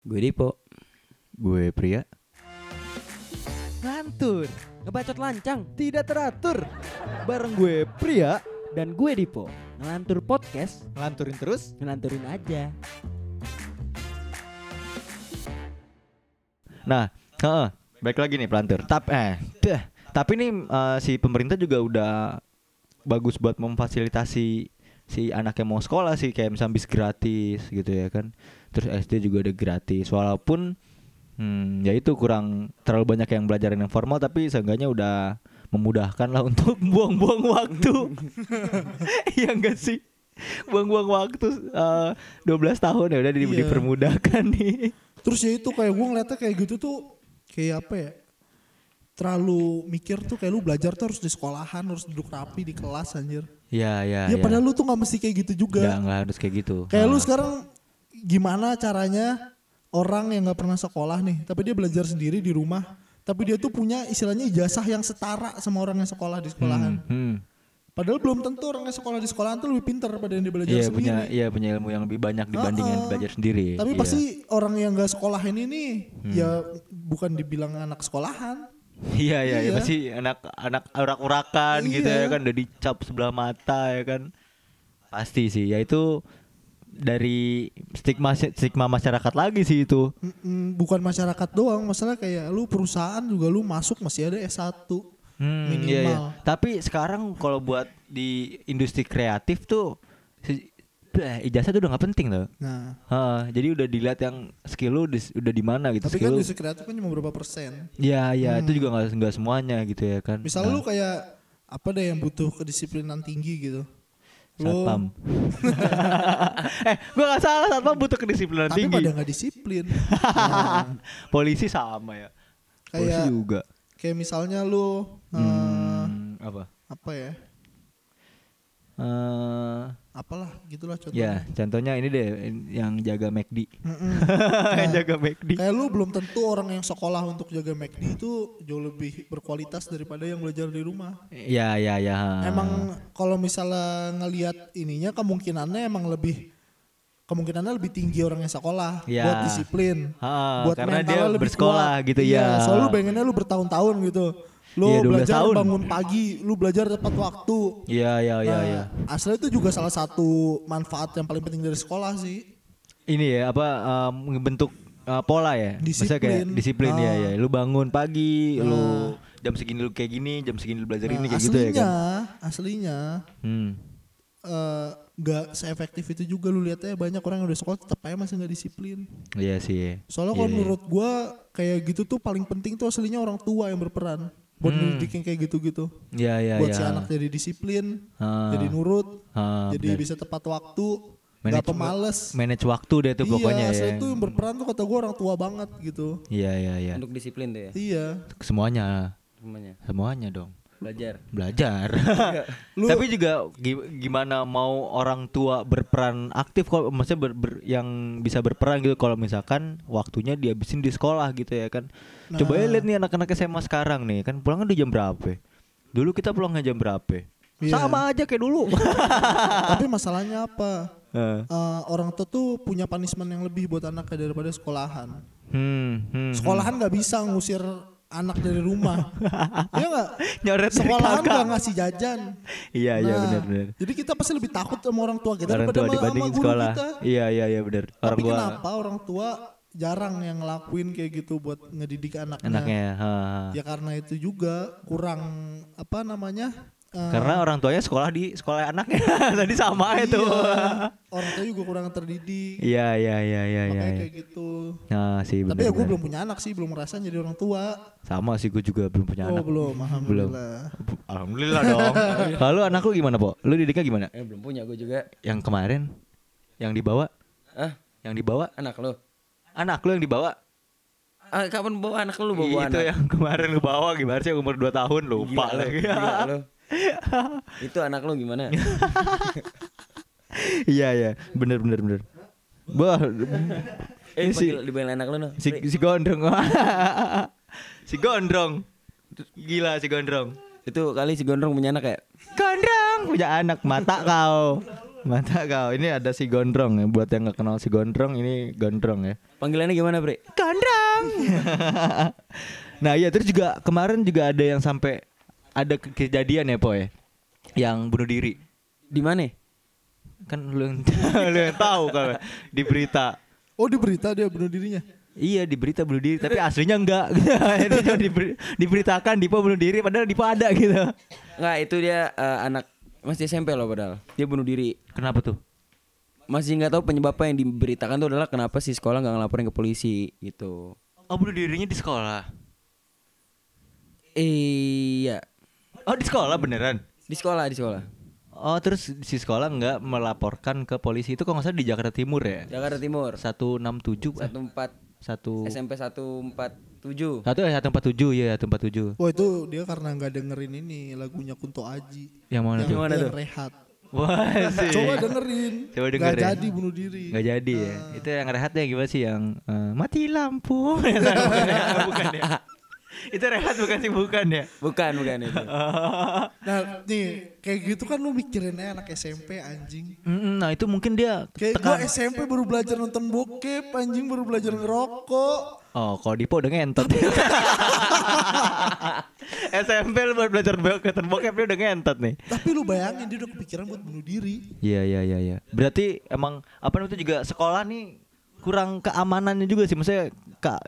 Gue Dipo. Gue pria. Ngantur Ngebacot lancang Tidak teratur. Bareng gue pria Dan gue Dipo. Ngelantur podcast. Ngelanturin terus? Ngelanturin aja. Nah heeh, Baik lagi nih pelantur. Tap, eh, dah. Tapi nih eh, si pemerintah juga udah Bagus buat memfasilitasi Si anaknya mau sekolah sih Kayak misalnya bis gratis gitu ya kan. Terus SD juga udah gratis Walaupun hmm, Ya itu kurang terlalu banyak yang belajar yang formal Tapi seenggaknya udah memudahkan lah untuk buang-buang waktu. Iya enggak sih? Buang-buang waktu eh, 12 tahun ya udah Iya. dipermudahkan nih. Terus ya itu kayak gue ngeliatnya kayak gitu tuh Kayak apa ya Terlalu mikir tuh kayak lu belajar tuh harus di sekolahan Harus duduk rapi di kelas anjir Ya ya Ya padahal lu tuh gak mesti kayak gitu juga Nggak, nggak harus kayak gitu. Kayak lu Ah. sekarang gimana caranya orang yang nggak pernah sekolah nih, tapi dia belajar sendiri di rumah, tapi dia tuh punya istilahnya ijazah yang setara sama orang yang sekolah di sekolahan. Hmm. Padahal belum tentu orang yang sekolah di sekolahan tuh lebih pintar pada yang dia belajar Iya sendiri. punya iya punya ilmu yang lebih banyak dibanding yang Ah, ah. belajar sendiri. Tapi Iya. pasti orang yang gak sekolah ini nih, ya bukan dibilang anak sekolahan. Iya iya iya Iya. pasti anak anak urak-urakan gitu Iya. ya kan udah dicap sebelah mata ya kan. Pasti sih ya itu dari stigma stigma masyarakat lagi sih itu. Bukan masyarakat doang, masalah kayak lu perusahaan juga lu masuk masih ada S1. Hmm, Minimal. iya, iya. Tapi sekarang kalau buat di industri kreatif tuh bah, ijazah tuh udah nggak penting loh. Nah, Ha, jadi udah dilihat yang skill lu dis- udah di mana gitu. tapi skill kan industri kreatif kan cuma berapa persen. Ya, ya itu Hmm. juga nggak nggak semuanya gitu ya kan. Misalnya Nah, lu kayak apa deh yang butuh kedisiplinan tinggi gitu. Satpam. eh, gua nggak salah satpam butuh kedisiplinan tapi tinggi. pada nggak disiplin. Nah, Polisi sama ya. Polisi kayak juga. kayak misalnya lu eh, Hmm, apa? apa ya? Eh, Apalah gitulah contohnya. ya, contohnya ini deh yang jaga McD. Mm-mm. yang jaga McD. Kayak lu belum tentu orang yang sekolah untuk jaga McD itu jauh lebih berkualitas daripada yang belajar di rumah. Ya, ya, ya. Emang kalau misalnya ngelihat ininya kemungkinannya emang lebih kemungkinannya lebih tinggi orang yang sekolah Ya. buat disiplin. Ha, buat karena mentalnya dia lebih bersekolah kuat. gitu iya, ya. Soalnya lu pengennya lu bertahun-tahun gitu. Lu Iya, 12 belajar tahun. bangun pagi, lu belajar tepat waktu. Iya, iya, iya, Nah, iya. Asli itu juga salah satu manfaat yang paling penting dari sekolah sih. Ini ya apa um, bentuk uh, pola ya. Maksudnya kayak Disiplin. disiplin ya Ah. ya. Lu bangun pagi, Nah. lu jam segini lu kayak gini, jam segini lu belajar ini Nah, kayak gitu ya aslinya, kan. aslinya Hmm. eh, nggak seefektif itu juga lu lihatnya banyak orang yang udah sekolah tetap aja masih nggak disiplin. Iya sih. Soalnya Iya, kalau iya. menurut gua kayak gitu tuh paling penting tuh aslinya orang tua yang berperan buat Hmm. mendidik yang kayak gitu-gitu. Iya, iya, buat iya. si anak jadi disiplin, Ah. jadi nurut, Ah, jadi benar. bisa tepat waktu, nggak Manage- pemalas. manage waktu deh tuh pokoknya iya, ya. asli itu yang berperan tuh kata gua orang tua banget gitu. Iya, iya, iya. Untuk disiplin tuh ya Iya. Semuanya, Semuanya semuanya dong. Belajar Belajar. Lu- Tapi juga gi- gimana mau orang tua berperan aktif kok maksudnya ber- ber- yang bisa berperan gitu kalau misalkan waktunya dihabisin di sekolah gitu ya kan. Coba ya Nah. lihat nih anak-anak SMA sekarang nih kan pulangnya di jam berapa? Dulu kita pulangnya jam berapa? Iya. Sama aja kayak dulu. Tapi masalahnya apa? Eh, Eh, orang tua tuh punya punishment yang lebih buat anaknya daripada sekolahan. hmm, hmm, Sekolahan nggak bisa ngusir anak dari rumah. Iya nggak? Nyoret dari Sekolahan kakak. nggak ngasih jajan. Iya iya Nah, benar benar. Jadi kita pasti lebih takut sama orang tua kita Orang daripada tua sama- dibandingin sama guru sekolah. kita. Iya iya iya benar. Orang Tapi tua kenapa orang tua jarang yang ngelakuin kayak gitu buat ngedidik anaknya? anaknya. ha, ha. Ya karena itu juga kurang apa namanya? Eh, Karena orang tuanya sekolah di sekolah anaknya. Tadi sama iya, itu. orang tua juga kurang terdidik. Iya iya iya iya iya. makanya iya. kayak gitu. Nah sih benar. Tapi ya gue belum punya anak sih, belum merasa jadi orang tua. Sama sih gue juga belum punya oh anak. belum, alhamdulillah. Alhamdulillah dong. Lalu anak lu gimana, Po? Lu didiknya gimana? Eh belum punya gue juga Yang kemarin yang dibawa? Ah Yang dibawa? anak lo Anak lu yang dibawa? Ah kapan bawa anak lu bawa itu anak yang kemarin lu bawa gimana sih umur 2 tahun lupa Gila lo, lagi. gila. Itu anak lo gimana Iya iya, bener bener bener. Wah, Eh ini si anak lo no si, si gondrong. si gondrong. Gila si gondrong. Itu kali si gondrong punya anak ya Gondrong punya anak mata kau. Mata kau. Ini ada si Gondrong ya. Buat yang nggak kenal si Gondrong, ini Gondrong ya. Panggilannya gimana, Bre? Gondrong. nah iya terus juga kemarin juga ada yang sampai ada ke- kejadian ya po ya. Yang bunuh diri. Di mana? Kan lu yang, lu yang tahu kalau di berita. Oh di berita dia bunuh dirinya. Iya di berita bunuh diri tapi aslinya enggak. Itu cuma diberi- diberitakan Dipo bunuh diri padahal Dipo ada gitu. Enggak, itu dia eh, anak masih SMP loh padahal. Dia bunuh diri. Kenapa tuh? Masih nggak tahu penyebabnya yang diberitakan tuh adalah kenapa si sekolah nggak ngelaporin ke polisi gitu. Oh bunuh dirinya di sekolah. Iya, Oh di sekolah beneran. di sekolah, di sekolah. Oh terus si sekolah nggak melaporkan ke polisi itu kok nggak salah di Jakarta Timur ya? Jakarta Timur. 167 eh, 14 satu SMP 147. satu eh 147 ya 147. Wah itu dia karena nggak dengerin ini lagunya Kunto Aji. Yang mana yang, tuh? Mana yang tuh? rehat. Wah sih. Coba dengerin. Coba dengerin. jadi bunuh diri. Nggak jadi ya. Itu yang rehatnya gimana sih yang eh, mati lampu? bukan ya, bukan ya. Itu rehat bukan sih bukan ya. Bukan, bukan itu. Nah nih kayak gitu kan lu mikirinnya anak SMP anjing. Mm, Nah itu mungkin dia Kayak gua SMP baru belajar nonton bokep anjing baru belajar ngerokok. Oh, kalau Dipo udah ngentot. SMP lu baru belajar bokep, bokep dia udah ngentot nih. Tapi lu bayangin dia udah kepikiran buat bunuh diri. Iya iya iya iya. Berarti emang apa namanya itu juga sekolah nih kurang keamanannya juga sih maksudnya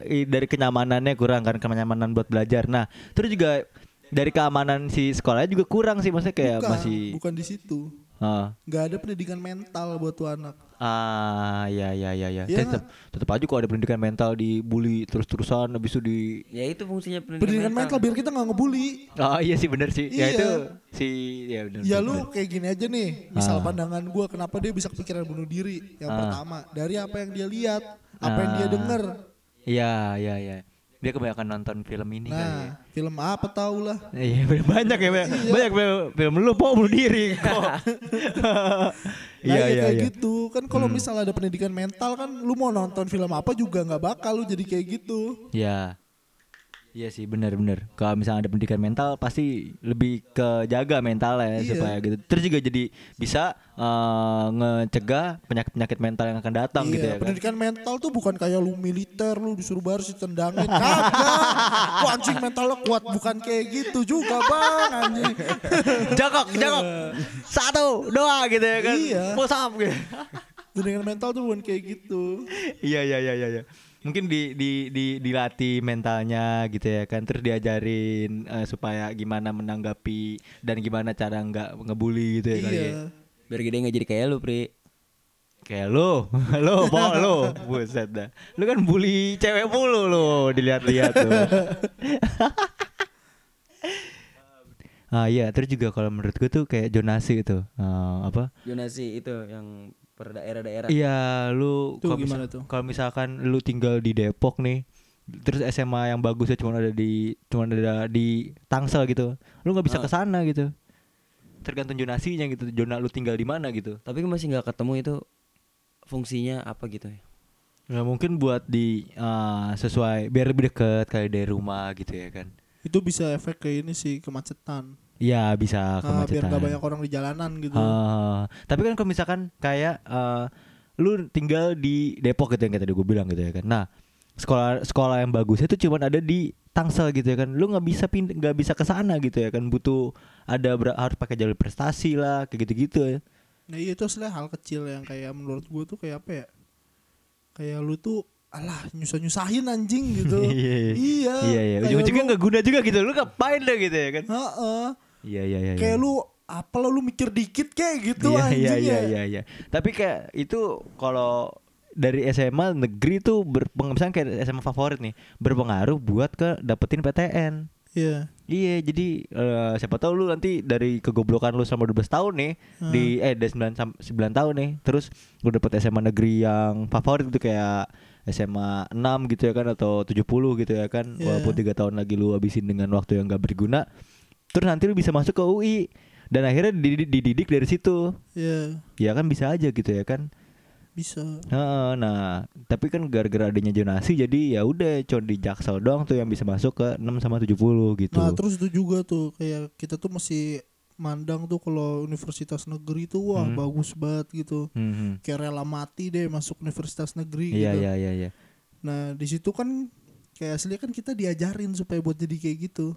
i- dari kenyamanannya kurang kan kenyamanan buat belajar. Nah, terus juga dari keamanan si sekolahnya juga kurang sih maksudnya kayak bukan, masih bukan di situ. ah Nggak ada pendidikan mental buat tuh anak. Ah ya ya ya ya. Iya tetap tetap aja kok ada pendidikan mental dibully terus-terusan habis itu di Ya itu fungsinya pendidikan, Pendidikan mental biar kita nggak ngebully. Oh iya sih bener sih. Ya Iya. itu si ya bener. Ya bener, lu kayak gini aja nih, misal Ah. pandangan gua kenapa dia bisa kepikiran bunuh diri? Yang Ah. pertama, dari apa yang dia lihat, apa yang dia Ah. denger. Iya iya iya. Dia kebanyakan nonton film ini kali ya. Nah, film apa tau lah. Iya banyak ya banyak, banyak film, film lu po bunuh diri kok. Nah, Iya ya iya kayak iya. gitu. Kan kalau misal ada pendidikan mental kan lu mau nonton film apa juga nggak bakal lu jadi kayak gitu. Iya. Iya sih benar-benar. Kalau misalnya ada pendidikan mental pasti lebih ke jaga mentalnya Iya. supaya gitu. Terus juga jadi bisa eh, ngecegah penyakit-penyakit mental yang akan datang gitu ya Iya, kan. pendidikan mental tuh bukan kayak lu militer lu disuruh baris ditendangin kagak. Lu anjing mental lo kuat bukan kayak gitu juga, Bang, anjing. jongkok, jongkok. Satu, dua gitu ya kan. Iya. Push up gitu. pendidikan mental tuh bukan kayak gitu. Iya iya iya iya. Mungkin di di di dilatih mentalnya gitu ya kan terus diajarin eh, supaya gimana menanggapi dan gimana cara nggak ngebully gitu ya kali ya. Iya. Biar gede nggak jadi kayak lu, Pri. Kayak lu, lu, po, lu, buset dah. Lu kan bully cewek mulu lu, dilihat-lihat tuh. ah iya, terus juga kalau menurut gue tuh kayak zonasi itu, Eh, apa? Jonasi itu yang per daerah-daerah. Iya, lu kalau gimana tuh? kalau misalkan lu tinggal di Depok nih, terus SMA yang bagusnya cuma ada di cuma ada di Tangsel gitu, lu nggak bisa Ah. ke sana gitu. Tergantung zonasinya gitu, zona lu tinggal di mana gitu. Tapi masih nggak ketemu itu fungsinya apa gitu ya. Nggak mungkin buat di eh, sesuai biar lebih deket kali dari rumah gitu ya kan. Itu bisa efek kayak ini sih kemacetan. Iya bisa biar kemacetan. nggak banyak orang di jalanan gitu. Ah, tapi kan kalau misalkan kayak eh, lu tinggal di Depok gitu yang kayak tadi gue bilang gitu ya kan. Nah sekolah sekolah yang bagus itu cuma ada di Tangsel gitu ya kan. Lu nggak bisa pind- nggak bisa ke sana gitu ya kan. Butuh ada ber- harus pakai jalur prestasi lah kayak gitu-gitu ya. Nah iya itu sebenarnya hal kecil yang kayak menurut gue tuh kayak apa ya? Kayak lu tuh alah nyusah-nyusahin anjing gitu. Iya, iya. iya. Iya iya. kayak Ujung-ujungnya lu- nggak guna juga gitu. Lu ngapain deh gitu ya kan. Heeh. Iya iya iya. Kayak iya. lu apa lu mikir dikit kayak gitu iya, anjing iya, iya, ya. iya, iya. Tapi kayak itu kalau dari SMA negeri tuh berpengaruh kayak SMA favorit nih berpengaruh buat ke dapetin PTN. Iya. Iya, jadi eh, siapa tahu lu nanti dari kegoblokan lu selama 12 tahun nih Hmm. di eh dari 9 sam- 9 tahun nih, terus lu dapet SMA negeri yang favorit gitu kayak SMA 6 gitu ya kan atau 70 gitu ya kan. Iya. Walaupun tiga tahun lagi lu habisin dengan waktu yang gak berguna. Terus nanti lu bisa masuk ke UI dan akhirnya dididik, dididik dari situ. Iya. Ya kan bisa aja gitu ya kan. Bisa. Heeh, nah, tapi kan gara-gara adanya jonasi jadi ya udah cuma di Jaksel doang tuh yang bisa masuk ke 6 sama 70 gitu. Nah terus itu juga tuh kayak kita tuh mesti mandang tuh kalau universitas negeri tuh wah Hmm. bagus banget gitu. Hmm. Kayak rela mati deh masuk universitas negeri Iya gitu. iya iya iya. Nah, di situ kan kayak asli kan kita diajarin supaya buat jadi kayak gitu.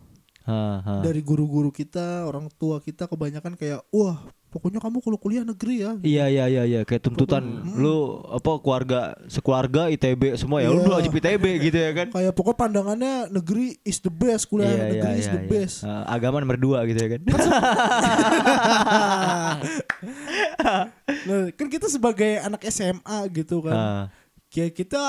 Ha, ha. Dari guru-guru kita, orang tua kita kebanyakan kayak wah, pokoknya kamu kalau kuliah negeri ya. Iya iya iya iya kayak tuntutan lu apa keluarga sekeluarga ITB semua ya lu Iya. wajib ITB gitu ya kan. Kayak pokoknya pandangannya negeri is the best, kuliah Iya, negeri iya, is iya, the iya. best. Eh, agama nomor dua gitu ya kan. nah, kan kita sebagai anak SMA gitu kan. Ah, Kayak kita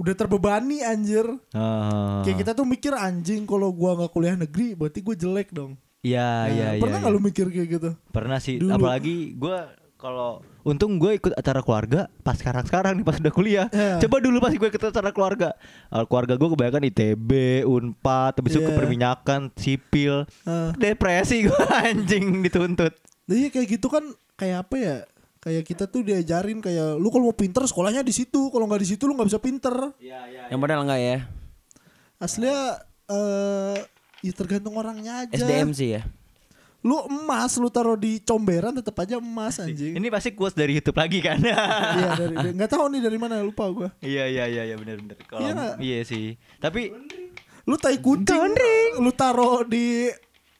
udah terbebani anjir. ah, Kayak kita tuh mikir anjing kalau gua nggak kuliah negeri berarti gue jelek dong. Iya Nah, iya iya. pernah nggak iya. lu mikir kayak gitu? Pernah sih, Dulu. apalagi gua kalau untung gue ikut acara keluarga pas sekarang sekarang nih pas udah kuliah. Iya. Coba dulu pas gue ikut acara keluarga, keluarga gue kebanyakan ITB, Unpad, habis itu Iya. keperminyakan, sipil, Ah. depresi gue anjing dituntut. Nah, iya kayak gitu kan kayak apa ya? Kayak kita tuh diajarin kayak lu kalau mau pinter sekolahnya di situ, kalau nggak di situ lu nggak bisa pinter. Iya iya. Yang padahal enggak ya. Aslinya eh ya tergantung orangnya aja. SDM sih ya. Lu emas lu taruh di comberan tetap aja emas anjing. Ini pasti quotes dari YouTube lagi kan? Iya dari nggak tahu nih dari mana lupa gua. Iya iya iya iya benar benar. Kalau Iya nggak? iya sih. Tapi Lu tai kucing lu taruh di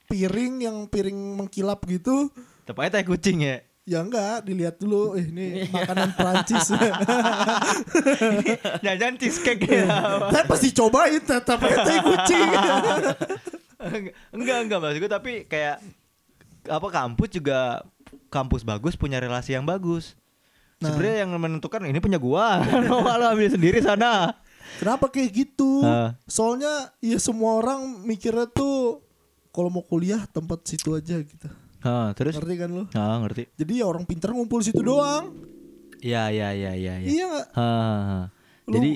piring yang piring mengkilap gitu. tepatnya tai kucing ya. Ya enggak, dilihat dulu eh ini makanan Prancis. Jangan cheesecake ya. Saya pasti cobain tetap tai kucing. enggak enggak maksud gue tapi kayak apa kampus juga kampus bagus punya relasi yang bagus. Nah. Sebenarnya yang menentukan ini punya gua, mau lu ambil sendiri sana. Kenapa kayak gitu? Ah. Soalnya ya semua orang mikirnya tuh kalau mau kuliah tempat situ aja gitu. Ah, terus? Ngerti kan lu? Ah, ngerti. Jadi ya orang pinter ngumpul situ doang. Iya iya iya iya iya. Iya nggak? Ah, ah. Lu- Jadi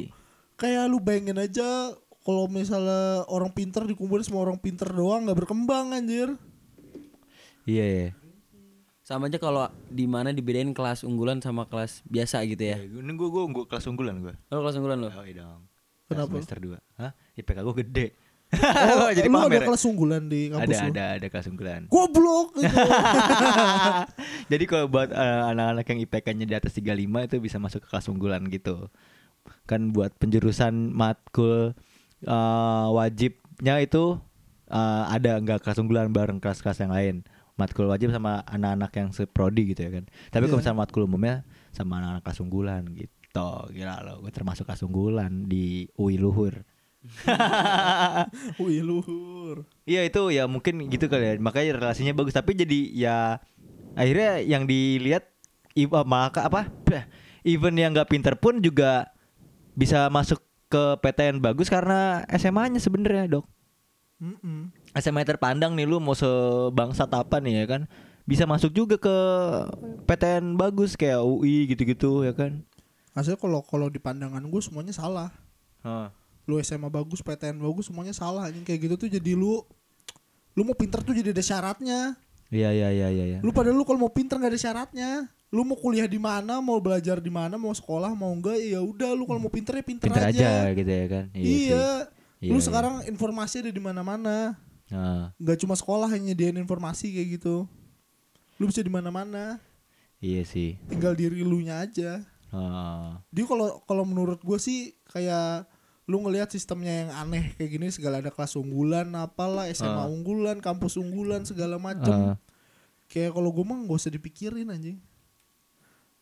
kayak lu bayangin aja kalau misalnya orang pinter dikumpulin semua orang pinter doang nggak berkembang anjir. iya iya. Sama aja kalau di mana dibedain kelas unggulan sama kelas biasa gitu ya. Ini gua gua, gua kelas unggulan gua. Lo kelas unggulan lo? Oh, iya dong. Kenapa? Semester 2. Hah? IPK gua gede. Oh, jadi lu ada ya? kelas unggulan di kampus ada lu? ada ada kelas unggulan. Goblok gitu. Jadi kalau buat eh, anak-anak yang IPK-nya di atas 35 itu bisa masuk ke kelas unggulan gitu. Kan buat penjurusan matkul eh, wajibnya itu eh, ada enggak kelas unggulan bareng kelas-kelas yang lain. Matkul wajib sama anak-anak yang seprodi gitu ya kan. Tapi kalau Iya. misalnya matkul umumnya sama anak-anak kelas unggulan gitu. Gila loh, gue termasuk kelas unggulan di UI Luhur. Wih luhur. Iya itu ya mungkin gitu kali ya makanya relasinya bagus tapi jadi ya akhirnya yang dilihat i- uh, maka apa even yang nggak pinter pun juga bisa masuk ke PTN bagus karena SMA-nya sebenarnya dok Mm-mm. SMA terpandang nih lu mau sebangsat apa nih ya kan bisa masuk juga ke PTN bagus kayak UI gitu-gitu ya kan Hasilnya kalau kalau di pandangan gue semuanya salah. Hah. Lu SMA bagus, PTN bagus, semuanya salah. Anjing kayak gitu tuh jadi lu lu mau pinter tuh jadi ada syaratnya. Iya iya iya iya. iya. Lu padahal lu kalau mau pinter nggak ada syaratnya. Lu mau kuliah di mana, mau belajar di mana, mau sekolah, mau enggak ya udah lu kalau mau pinter ya pinter, Pinter aja. aja gitu ya kan. Iya. sih. Iya, lu iya. sekarang informasi ada di mana-mana. Ah, Nggak cuma sekolah yang nyediain informasi kayak gitu. Lu bisa di mana-mana. iya sih. Tinggal diri lu nya aja. Ah. Dia kalau kalau menurut gue sih kayak lu ngelihat sistemnya yang aneh kayak gini segala ada kelas unggulan apalah SMA Ah. unggulan kampus unggulan segala macem Ah. kayak kalau gue mah gak usah dipikirin anjing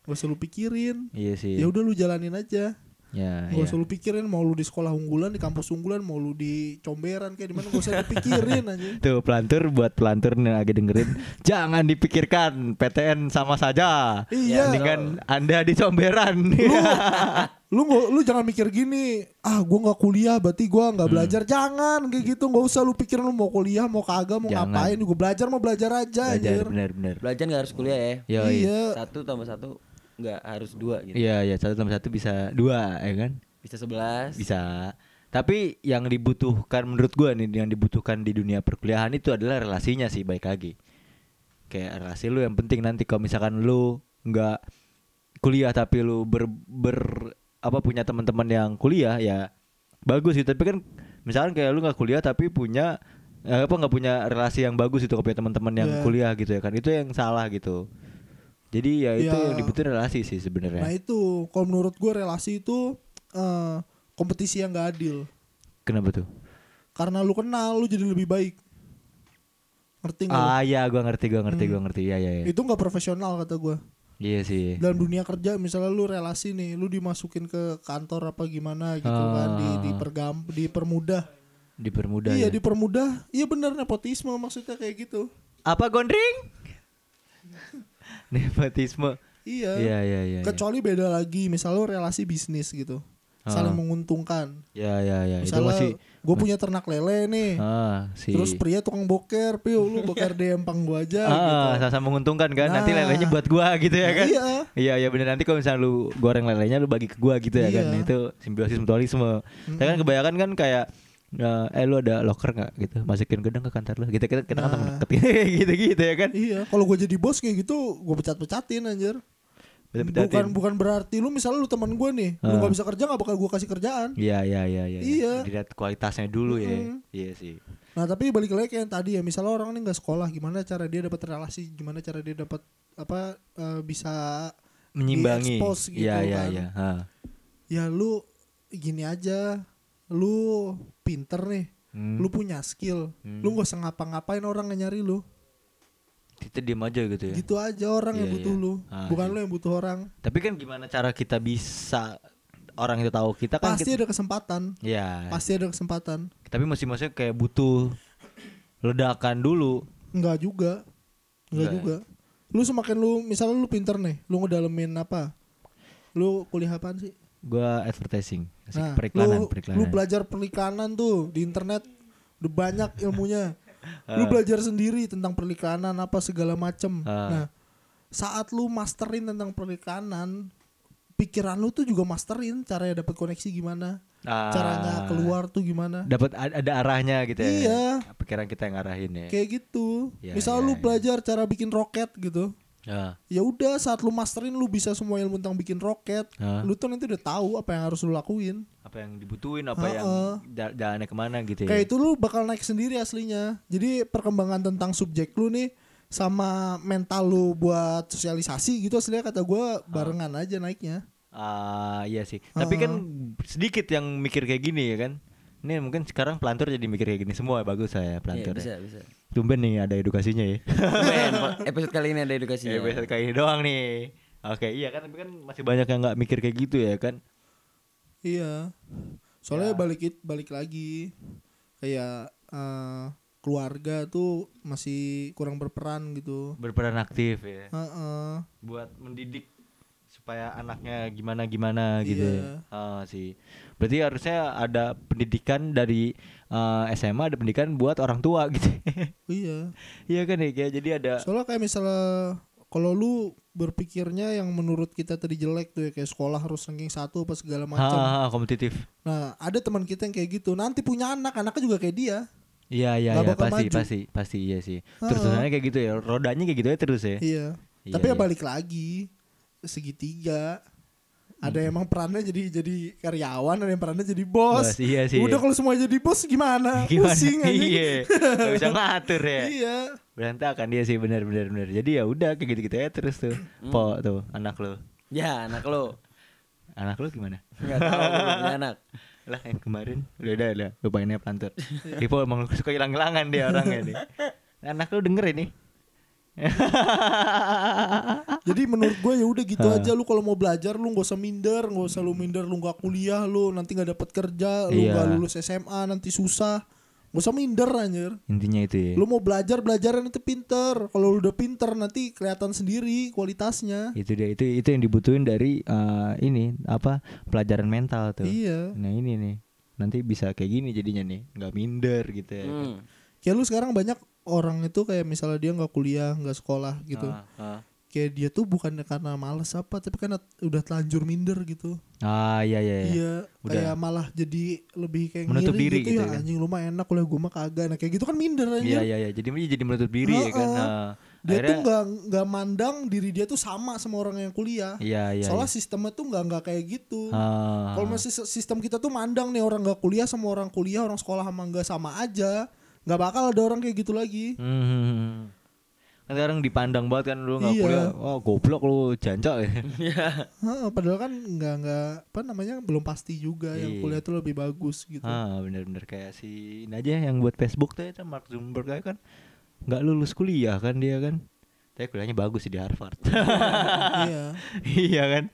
gak usah lu pikirin Iya sih. ya udah lu jalanin aja Ya, gak ya. usah lu pikirin mau lu di sekolah unggulan di kampus unggulan mau lu di comberan kayak di mana gak usah dipikirin anjing Tuh pelantur buat pelantur nih lagi dengerin Jangan dipikirkan PTN sama saja Iya. Dengan anda di comberan lu nggak lu jangan mikir gini ah gue nggak kuliah berarti gue nggak Hmm. belajar jangan kayak gitu nggak usah lu pikirin lu mau kuliah mau kagak mau Jangan. ngapain juga belajar mau belajar aja Belajar anjir bener-bener Belajar nggak harus kuliah ya. Yo, iya Satu tambah satu nggak harus dua gitu. Iya ya satu tambah satu bisa dua ya kan Bisa sebelas. Bisa Tapi yang dibutuhkan menurut gua nih Yang dibutuhkan di dunia perkuliahan itu adalah relasinya sih baik lagi Kayak relasi lu yang penting nanti kalau misalkan lu nggak kuliah tapi lu ber, ber apa punya teman-teman yang kuliah ya bagus gitu tapi kan misalkan kayak lu nggak kuliah tapi punya eh, apa nggak punya relasi yang bagus itu punya teman-teman yang Iya. kuliah gitu ya kan itu yang salah gitu jadi ya itu Iya. yang dibutuhin relasi sih Nah sebenarnya itu kalau menurut gue relasi itu eh, kompetisi yang gak adil. kenapa tuh Karena lu kenal lu jadi lebih baik. Ngerti lu? ah ya gua ngerti gua ngerti Hmm. gua ngerti ya ya ya Itu nggak profesional kata gue. iya sih Dalam dunia kerja misalnya lu relasi nih, lu dimasukin ke kantor apa gimana gitu Ah. kan, di dipergam, dipermudah. dipermudah iya ya. dipermudah. Iya bener nepotisme maksudnya kayak gitu. apa gondring nepotisme Iya. iya iya iya iya. Kecuali beda lagi, misalnya lu relasi bisnis gitu, saling Ah. menguntungkan. ya ya ya itu Misalnya masih gue punya ternak lele nih, ah si terus pria tukang boker, piu lu boker di empang gua aja gitu. ah sama-sama menguntungkan kan nanti Nah. lelenya buat gua gitu ya kan Iya. Iya iya bener nanti kalau misalnya lu goreng lelenya lu bagi ke gua gitu ya kan Iya. Itu simbiosis mutualisme. Saya kan kebanyakan kan kayak eh, eh lu ada locker nggak gitu masukin gedang ke kantor lu kita kita, kita kan temen Nah. deket gitu gitu ya kan Iya, kalau gue jadi bos kayak gitu, gue pecat-pecatin anjir. Pecat-pecatin. Bukan bukan berarti lu misalnya lu teman gue nih, lu Ah. nggak bisa kerja nggak bakal gue kasih kerjaan. Iya iya iya iya. Iya. Dilihat kualitasnya dulu ya. Iya sih. Nah tapi balik lagi kayak yang tadi ya, misalnya orang ini nggak sekolah, gimana cara dia dapat relasi, gimana cara dia dapat apa eh, bisa Menyimbangi. Gitu Iya iya kan. iya. Ha. ya lu gini aja, lu pinter nih, Hmm. lu punya skill, Hmm. lu nggak usah ngapa-ngapain orang yang nyari lu, Kita diem aja gitu ya. gitu aja orang yang Iya, butuh iya. lu, Ah, bukan iya. lu yang butuh orang. Tapi kan gimana cara kita bisa orang itu tahu kita kan Pasti kita, ada kesempatan, ya. pasti ada kesempatan. Tapi mesti maksudnya kayak butuh ledakan dulu. Enggak juga. Enggak Enggak ya? juga. Lu semakin lu misalnya lu pinter nih, lu ngedalemin apa? Lu kuliah apaan sih? Gua advertising, Asik, Nah, periklanan, lu, periklanan. lu belajar periklanan tuh di internet udah banyak ilmunya. lu Ah. belajar sendiri tentang periklanan apa segala macem. Ah. Nah, saat lu masterin tentang periklanan, pikiran lu tuh juga masterin caranya dapat koneksi gimana, Ah, caranya keluar tuh gimana. Dapat ad- ada arahnya gitu ya. Iya. Pikiran kita yang ngarahin ya. Kayak gitu. Ya, Misal ya, lu ya. belajar cara bikin roket gitu. Ah, ya udah saat lu masterin lu bisa semua ilmu tentang bikin roket Ah. lu tuh nanti udah tahu apa yang harus lu lakuin apa yang dibutuhin, apa yang Heeh. ja- jalannya ke mana gitu ya. kayak itu lu bakal naik sendiri aslinya jadi perkembangan tentang subjek lu nih sama mental lu buat sosialisasi gitu aslinya kata gua barengan aja naiknya Ah, iya sih. Tapi kan sedikit yang mikir kayak gini ya kan. Ini mungkin sekarang pelantur jadi mikir kayak gini semua bagus Iya, saya pelantur. bisa ya. bisa. Tumben nih ada edukasinya ya. Ben, episode kali ini ada edukasinya. Ya episode kali ini doang nih. Oke, iya kan tapi kan masih banyak yang nggak mikir kayak gitu ya kan. iya Ya. soalnya balik it- balik lagi kayak eh, keluarga tuh masih kurang berperan gitu Berperan aktif ya. Heeh. Buat mendidik supaya anaknya gimana gimana gitu. Iya. ya. Ah, sih. Berarti harusnya ada pendidikan dari eh, SMA ada pendidikan buat orang tua gitu. iya Iya kan ya, kayak jadi ada Soalnya kayak misalnya kalau lu berpikirnya yang menurut kita tadi jelek tuh ya kayak sekolah harus ranking satu apa segala macam. ha, ha, kompetitif. Nah, ada teman kita yang kayak gitu. Nanti punya anak, anaknya juga kayak dia. Iya iya iya pasti maju. pasti pasti iya sih. Terus terusannya kayak gitu ya, rodanya kayak gitu ya terus ya. Iya. Iya, Tapi ya iya. balik lagi segitiga. Ada yang emang perannya jadi jadi karyawan, ada yang perannya jadi bos. Bos, iya sih. Udah kalau semua jadi bos gimana? Gimana? Pusing anjing. Iya. Gak bisa ngatur ya. iya. Berantakan dia sih benar benar benar. Jadi ya udah kayak gitu-gitu ya terus tuh. Hmm. Po tuh anak lo. Ya, anak lo. Anak lo gimana? Enggak tahu belum punya anak. Lah yang kemarin udah udah udah lupainnya pelantur. Ripo emang suka hilang-hilangan dia orangnya nih. Anak lo denger ini. Jadi menurut gue ya udah gitu aja lu kalau mau belajar lu nggak usah minder, nggak usah lu minder lu nggak kuliah lu nanti nggak dapat kerja, lu Iya. nggak lulus SMA nanti susah. Gak usah minder anjir. Intinya itu ya. Lu mau belajar belajaran itu pinter. Kalau lu udah pinter nanti kelihatan sendiri kualitasnya. itu dia itu itu yang dibutuhin dari eh, ini apa pelajaran mental tuh. Iya. Nah ini nih nanti bisa kayak gini jadinya nih nggak minder gitu ya. Hmm. Kayak lu sekarang banyak orang itu kayak misalnya dia nggak kuliah, nggak sekolah gitu. Ah, ah. Kayak dia tuh bukan karena males apa, tapi karena udah telanjur minder gitu. Ah iya iya. iya. Iya, Udah. kayak malah jadi lebih kayak Menutup ngiri diri gitu, gitu ya. kan. Anjing lu mah enak kuliah gue mah kagak. Nah kayak gitu kan minder anjir. Iya iya iya. Jadi dia jadi menutup diri ya kan. Heeh. Ah. Dia Akhirnya- tuh nggak nggak mandang diri dia tuh sama sama orang yang kuliah. Iya iya. Soalnya iya. sistemnya tuh nggak nggak kayak gitu. Ah. Kalau masih sistem kita tuh mandang nih orang nggak kuliah sama orang kuliah, orang sekolah sama nggak sama aja. Nggak bakal ada orang kayak gitu lagi Hmm. Kan sekarang dipandang banget kan lu nggak Iya. kuliah, wah goblok lu jancok ya. Heeh, padahal kan nggak nggak apa namanya belum pasti juga yang Iya. kuliah tuh lebih bagus gitu ah bener-bener kayak si ini aja yang buat Facebook tuh itu Mark Zuckerberg kan nggak lulus kuliah kan dia kan. Tapi kuliahnya bagus sih di Harvard. iya iya kan.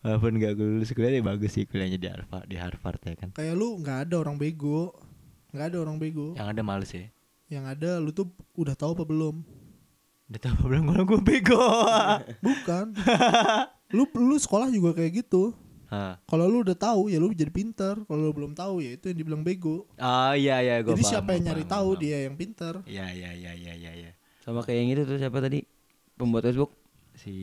Walaupun nggak lulus kuliah dia bagus sih kuliahnya di Harvard di Harvard ya kan. kayak lu nggak ada orang bego nggak ada orang bego Yang ada males ya. yang ada lu tuh udah tahu apa belum Udah tau apa bilang kalau gue bego. bukan lu lu sekolah juga kayak gitu Hah. kalau lu udah tahu ya lu jadi pinter kalau lu belum tahu ya itu yang dibilang bego Oh iya iya gue jadi siapa yang nyari tahu dia yang pinter Iya iya iya iya iya iya. Sama kayak yang itu tuh siapa tadi? Pembuat Facebook. Si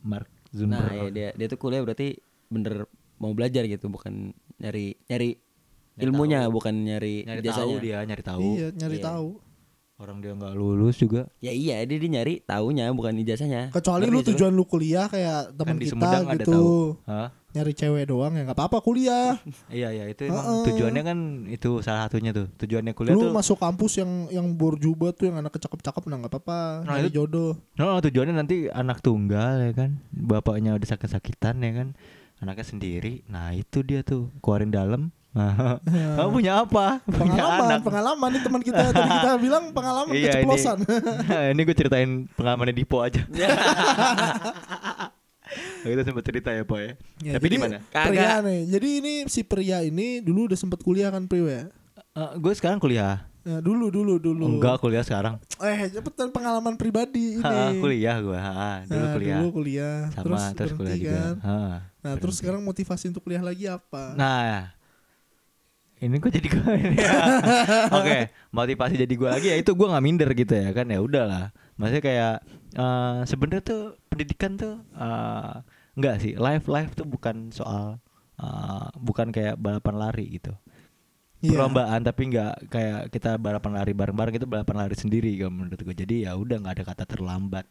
Mark Nah, Zuckerberg. ya, dia dia tuh kuliah berarti bener mau belajar gitu, bukan nyari nyari ilmunya, bukan nyari, nyari jasanya. tahu dia nyari tahu. iya nyari Iya. tahu Orang dia nggak lulus juga. Ya iya, dia, dia nyari taunya bukan ijazahnya. kecuali Ngerti lu tujuan lu kuliah kayak teman Kan di kita gitu tahu. Hah? nyari cewek doang ya nggak apa-apa kuliah Iya iya itu emang Heeh. tujuannya kan itu salah satunya tuh. Tujuannya kuliah lu tuh masuk kampus yang yang borjuba tuh yang anak cakep-cakep nah nggak apa-apa Nah, nyari itu- jodoh No, tujuannya nanti anak tunggal ya kan. Bapaknya udah sakit-sakitan ya kan. Anaknya sendiri. Nah, itu dia tuh keluarin dalam. Nah, Kamu punya apa? Punya pengalaman anak. pengalaman nih teman kita tadi kita bilang pengalaman Iya, ini- keceplosan Nah, ini gue ceritain pengalamannya Dipo aja. Nah, kita sempat cerita ya, Po ya. Ya, Tapi di mana? pria nih jadi ini si pria ini dulu udah sempat kuliah kan Priwe ya Eh, gue sekarang kuliah. Nah, dulu dulu dulu Enggak kuliah sekarang. eh cepetan pengalaman pribadi ini Ha, kuliah gue. Ha, dulu Nah, kuliah. dulu kuliah Sama terus, kuliah berhenti juga. kan. Ha, nah terus sekarang motivasi untuk kuliah lagi apa Nah, ini kok jadi gue ini ya. Oke, motivasi jadi gue lagi ya itu gue nggak minder gitu ya kan ya udahlah. Maksudnya kayak eh sebenarnya tuh pendidikan tuh eh enggak sih life life tuh bukan soal eh, bukan kayak balapan lari gitu. Iya. Perlombaan tapi nggak kayak kita balapan lari bareng-bareng itu balapan lari sendiri kalau menurut gue. Jadi ya udah nggak ada kata terlambat.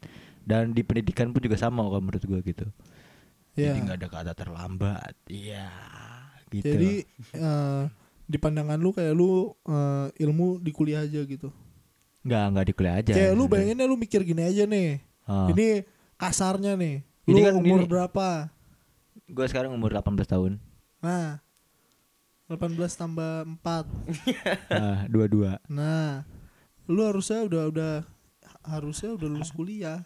Dan di pendidikan pun juga sama kalau menurut gue gitu. Iya. Jadi nggak ada kata terlambat. Iya. Gitu. jadi eh, di pandangan lu kayak lu eh, ilmu di kuliah aja gitu Nggak, nggak di kuliah aja. kayak lu bayanginnya lu mikir gini aja nih Ah. ini kasarnya nih lu Ini kan umur ini- berapa Gue sekarang umur 18 tahun. nah 18 tambah 4 ah, dua-dua. Nah, lu harusnya udah udah harusnya udah lulus kuliah.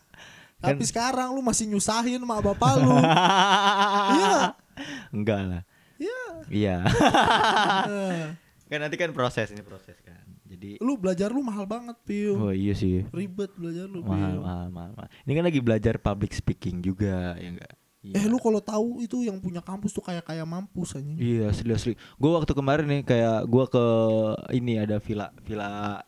Kan- Tapi sekarang lu masih nyusahin mak bapak lu. Iya. Enggak lah. Iya. Iya. Kan nanti kan proses ini proses kan. Jadi lu belajar lu mahal banget, Piu. Oh iya sih. Ribet belajar lu, Mahal, Piu. mahal, mahal, mahal. Ini kan lagi belajar public speaking juga, ya enggak? Eh lu kalau tahu itu yang punya kampus tuh kayak kayak mampus anjing. Iya, asli asli. Gue waktu kemarin nih kayak gua ke ini ada villa villa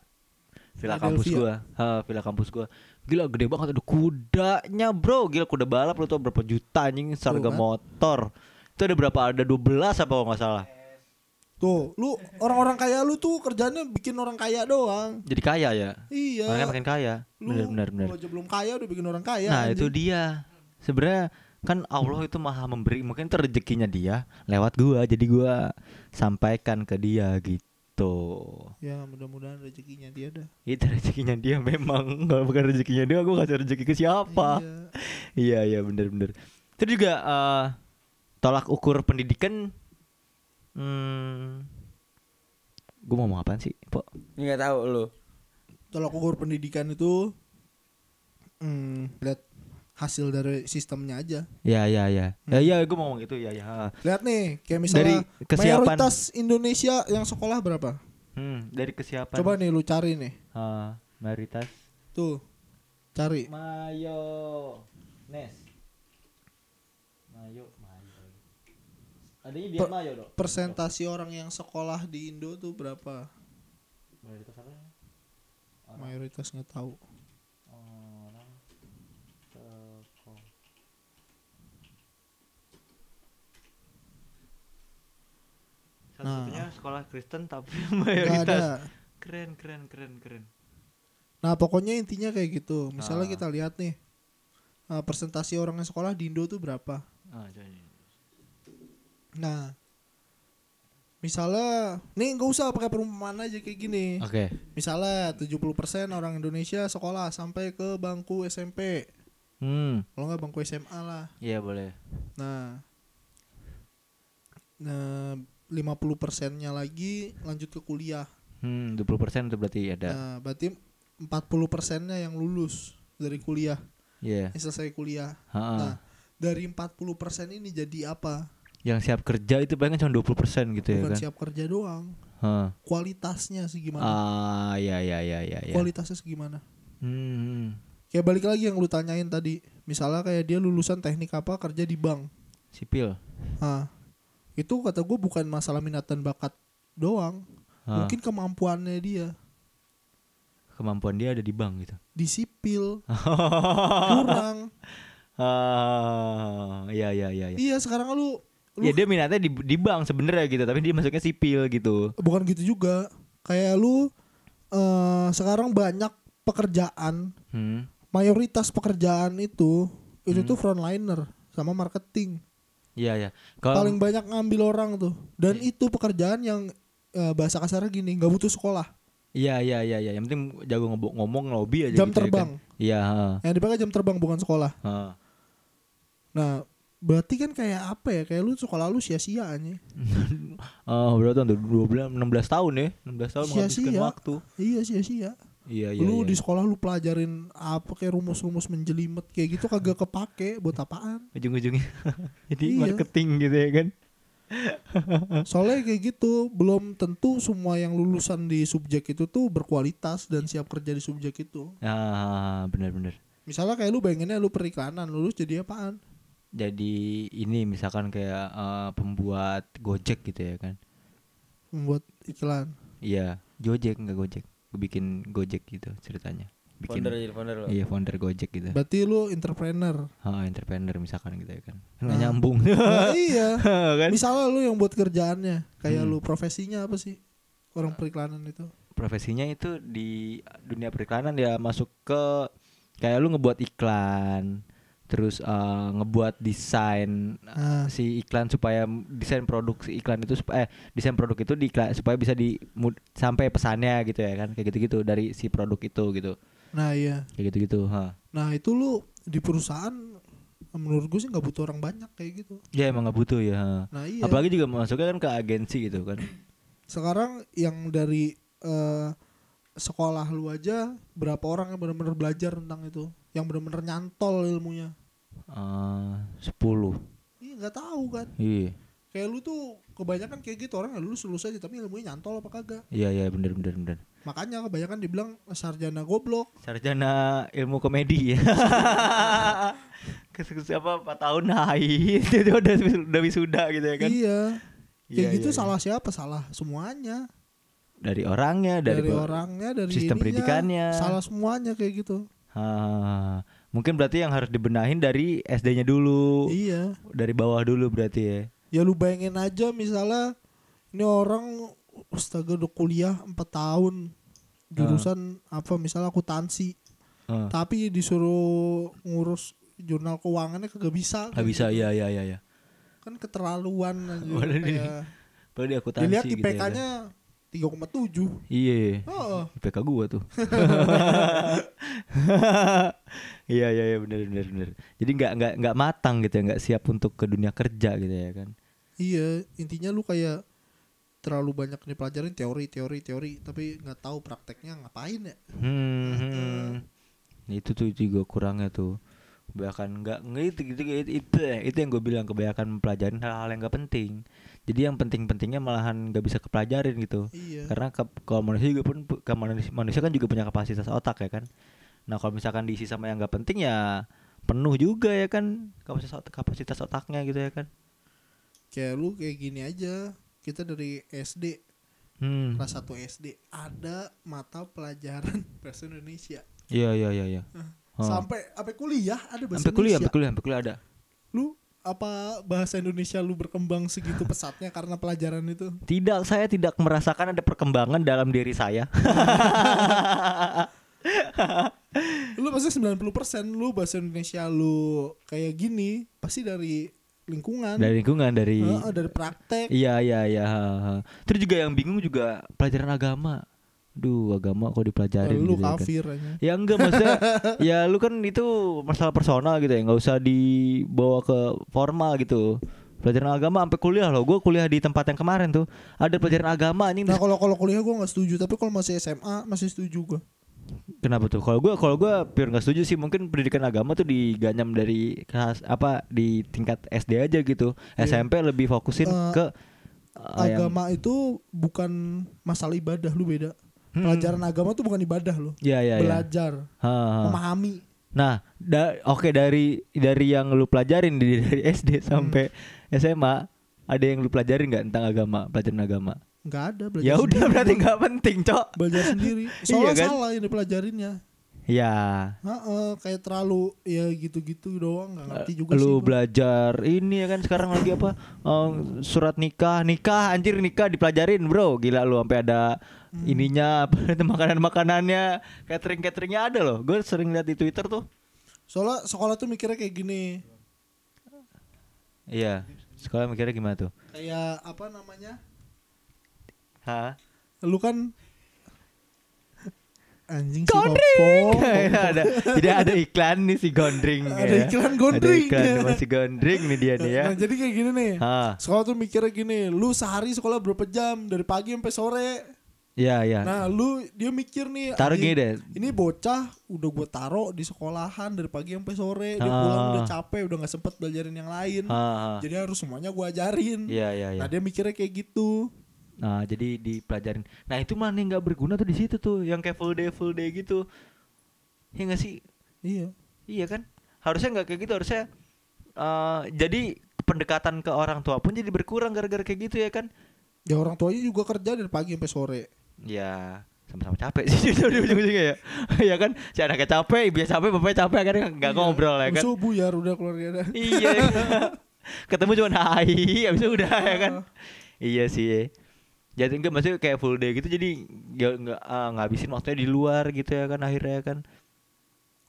villa kampus Philadelphia. gua. Ha, villa kampus gua. Gila gede banget ada kudanya, Bro. Gila kuda balap lu tau berapa juta anjing harga kan? motor. Itu ada berapa? Ada 12 apa kalau nggak salah. Tuh, lu orang-orang kaya lu tuh kerjanya bikin orang kaya doang. Jadi kaya ya. Iya. Orangnya makin kaya. Lu Bener bener bener. lu aja belum kaya udah bikin orang kaya. Nah, itu anjing. dia. Sebenarnya kan Allah itu maha memberi mungkin itu rezekinya dia lewat gua jadi gua sampaikan ke dia gitu Ya, mudah-mudahan rezekinya dia dah. itu rezekinya dia memang kalau bukan rezekinya dia gua kasih rezeki ke siapa Iya. iya iya bener bener itu juga eh, tolak ukur pendidikan hmm, gua mau ngomong apaan sih po Enggak tahu lu. tolak ukur pendidikan itu hmm, lihat hasil dari sistemnya aja. ya ya ya ya ya gua mau ngomong itu ya ya Lihat nih, kayak misalnya Dari kesiapan- mayoritas Indonesia yang sekolah berapa? hmm, dari kesiapan Coba nih lu cari nih. Ah, mayoritas Tuh. Cari. Mayo Nes Mayo Adanya biar Per- Mayo dong Persentasi orang yang sekolah di Indo tuh berapa? Mayoritas apa? Mayoritas nggak tahu. Orang sekolah Satu-satunya sekolah Kristen tapi mayoritas ada. Keren keren keren keren Nah, pokoknya intinya kayak gitu. Misalnya Ah. kita lihat nih. uh, presentasi orang yang sekolah di Indo tuh berapa? ah, jadi. Nah, Misalnya, nih nggak usah pakai perumpamaan aja kayak gini. Oke. Misalnya 70% orang Indonesia sekolah sampai ke bangku SMP. Hmm. Kalau nggak bangku SMA lah. Iya boleh. Nah, nah 50 persennya lagi lanjut ke kuliah. Hmm, 20% itu berarti ada. Nah, berarti 40 persennya yang lulus dari kuliah, Iya. yang selesai kuliah. Ha-ha. Nah, dari 40 persen ini jadi apa? Yang siap kerja itu paling cuma 20% gitu ya Bukan kan. siap kerja doang, Hah. kualitasnya segimana? Ah, ya ya ya ya ya. Kualitasnya segimana? Hmm. Kayak balik lagi yang lu tanyain tadi. Misalnya kayak dia lulusan teknik apa kerja di bank. Sipil. Nah, itu kata gue bukan masalah minat dan bakat doang. Ah. Mungkin kemampuannya dia Kemampuan dia ada di bank gitu. di sipil kurang. Ah, iya iya iya. iya. Iya sekarang lu, lu Ya dia minatnya di di bank sebenarnya gitu, tapi dia masuknya sipil gitu. bukan gitu juga. Kayak lu eh sekarang banyak pekerjaan, Hmm. mayoritas pekerjaan itu itu Hmm. tuh frontliner sama marketing. Iya iya. Kalau Paling banyak ngambil orang tuh. Dan itu pekerjaan yang eh, bahasa kasarnya gini, nggak butuh sekolah. Iya iya iya iya. Yang penting jago ngomong, ngomong lobby aja Jam gitu ya terbang. kan. Iya, heeh. Yang dipakai jam terbang bukan sekolah. Heeh. Nah, berarti kan kayak apa ya? Kayak lu sekolah lu sia-sia aja. Oh, berapa tahun tuh? 12 16 tahun ya. 16 tahun menghabiskan Sia-sia. waktu. Iya sia-sia. Iya iya. lu iya. di sekolah lu pelajarin apa kayak rumus-rumus menjelimet kayak gitu kagak kepake buat apaan? ujung-ujungnya jadi Iya. marketing gitu ya kan. Soalnya kayak gitu belum tentu semua yang lulusan di subjek itu tuh berkualitas dan siap kerja di subjek itu. Ah, benar-benar. Misalnya kayak lu bayanginnya lu periklanan lulus jadi apaan? Jadi ini misalkan kayak eh, pembuat Gojek gitu ya kan. Membuat iklan. Iya, Gojek enggak Gojek. Gue bikin Gojek gitu ceritanya. Bikin Founder jadi founder lo. Iya, founder Gojek gitu. Berarti lu entrepreneur. Ah, entrepreneur misalkan gitu ya kan. Nggak Nah. nyambung. Nah, iya. kan? Misalnya lu yang buat kerjaannya, kayak Hmm. lu profesinya apa sih? Orang periklanan itu. Profesinya itu di dunia periklanan dia masuk ke kayak lu ngebuat iklan, terus eh, ngebuat desain Nah. si iklan supaya desain produk si iklan itu supaya eh desain produk itu di supaya bisa di mud- sampai pesannya gitu ya kan kayak gitu-gitu dari si produk itu gitu Nah, iya. kayak gitu-gitu ha Nah, itu lu di perusahaan menurut gue sih nggak butuh orang banyak kayak gitu. ya emang nggak butuh ya. Nah, iya. apalagi juga masuknya kan ke agensi gitu kan sekarang yang dari eh, sekolah lu aja berapa orang yang benar-benar belajar tentang itu yang benar-benar nyantol ilmunya Eh, sepuluh. Iya nggak tahu kan? Iya. Kayak lu tuh kebanyakan kayak gitu orang lulus lulus aja tapi ilmunya nyantol apa kagak? Iya iya bener bener bener. Makanya kebanyakan dibilang sarjana goblok. Sarjana ilmu komedi. Ya kes kes- apa 4 tahun hai itu udah udah wisuda gitu ya kan? Iya. Kayak Iya, gitu iya, iya. salah siapa? Salah semuanya. Dari orangnya dari, dari, orangnya dari sistem ininya, pendidikannya. salah semuanya kayak gitu. Ah, mungkin berarti yang harus dibenahin dari SD-nya dulu. Iya. Dari bawah dulu berarti ya? Ya lu bayangin aja misalnya ini orang astaga udah kuliah 4 tahun. Jurusan apa? Misalnya akuntansi. Ah, tapi disuruh ngurus jurnal keuangannya kagak bisa nggak bisa ya ya ya ya kan keterlaluan aja Padahal di- akuntansi dilihat gitu ya kan. IPK-nya 3,7 iya. Oh IPK gua tuh. Iya iya iya bener bener bener. Jadi nggak nggak nggak matang gitu ya nggak siap untuk ke dunia kerja gitu ya kan? Iya intinya lu kayak terlalu banyak dipelajarin teori teori teori tapi nggak tahu prakteknya ngapain ya? Hmm, hmm. itu tuh juga kurangnya tuh. Nggak nggak itu gitu itu, itu itu yang gue bilang kebanyakan mempelajarin hal-hal yang nggak penting jadi yang penting-pentingnya malahan nggak bisa kepelajarin gitu. Iya. Karena ke, kalau manusia juga pun ke manusia, manusia kan juga punya kapasitas otak ya kan. Nah kalau misalkan diisi sama yang nggak penting ya penuh juga ya kan kapasitas otak, kapasitas otaknya gitu ya kan. Kayak lu kayak gini aja. Kita dari SD hmm. Kelas 1 SD ada mata pelajaran bahasa Indonesia. Iya iya iya iya. Sampai sampai kuliah ada bahasa sampai kuliah sampai kuliah sampai kuliah ada. Lu apa bahasa Indonesia lu berkembang segitu pesatnya karena pelajaran itu tidak saya tidak merasakan ada perkembangan dalam diri saya lu pasti 90% lu bahasa Indonesia lu kayak gini pasti dari lingkungan dari lingkungan dari Heeh, dari praktek Iya iya iya. Terus juga yang bingung juga pelajaran agama. Duh, agama kok dipelajarin lu gitu ya kan. kafir aja Ya enggak maksudnya ya lu kan itu masalah personal gitu ya, nggak usah dibawa ke formal gitu. Pelajaran agama sampai kuliah loh. Gue kuliah di tempat yang kemarin tuh ada pelajaran agama anjing. nah kalau kalau kuliah gue nggak setuju tapi kalau masih SMA masih setuju gue Kenapa tuh? Kalau gue kalau gue pure nggak setuju sih. Mungkin pendidikan agama tuh diganyam dari kelas apa di tingkat SD aja gitu. Iya. SMP lebih fokusin Eh, ke uh, yang- agama itu bukan masalah ibadah lu beda Hmm. pelajaran agama tuh bukan ibadah Iya iya iya. belajar Ha, ha. memahami Nah, da- oke dari dari yang lu pelajarin di dari SD sampai SMA, ada yang lu pelajarin nggak tentang agama, pelajaran agama? nggak ada Ya udah berarti nggak penting, Cok. belajar sendiri soalnya kan? salah yang dipelajarinnya Ya, Heeh, kayak terlalu ya gitu-gitu doang nggak ngerti juga sih lu gua. belajar ini ya kan sekarang lagi apa? eh, surat nikah, nikah anjir nikah dipelajarin, Bro. Gila lu sampai ada Hmm. ininya apa makanan-makanannya, catering-cateringnya ada loh. Gue sering lihat di Twitter tuh. soalnya sekolah tuh mikirnya kayak gini Iya. Sekolah mikirnya gimana tuh? kayak apa namanya Hah? lu kan anjing si Gondring. Popo. ada jadi ada iklan nih si Gondring Ada ya. iklan Gondring. Ada iklan sama si Gondring nih dia nih ya. Nah, jadi kayak gini nih. Ha. Sekolah tuh mikirnya gini, lu sehari sekolah berapa jam dari pagi sampai sore. Iya iya. Nah, lu dia mikir nih, Taruh gini deh. Ini bocah udah gue taruh di sekolahan dari pagi sampai sore, dia Ah. pulang udah capek, udah nggak sempet belajarin yang lain. Ha, ha. Jadi harus semuanya gue ajarin. Iya iya iya. Nah, dia mikirnya kayak gitu. Nah, jadi dipelajarin. Nah, itu mana yang nggak berguna tuh di situ tuh, yang kayak full day full day gitu. Ya nggak sih? Iya. Iya kan? Harusnya nggak kayak gitu, harusnya eh jadi pendekatan ke orang tua pun jadi berkurang gara-gara kayak gitu ya kan? Ya orang tuanya juga kerja dari pagi sampai sore. Ya sama-sama capek sih di ujung-ujungnya ya. ya kan? Si anaknya capek, ibunya capek, bapaknya capek akhirnya nggak ngobrol ya kan? Besok buyar udah keluarga dah. iya. Ketemu cuma hai, habis udah ya kan? Iya sih. Jadi enggak maksudnya kayak full day gitu jadi nggak nggak ah, ngabisin waktunya di luar gitu ya kan akhirnya kan.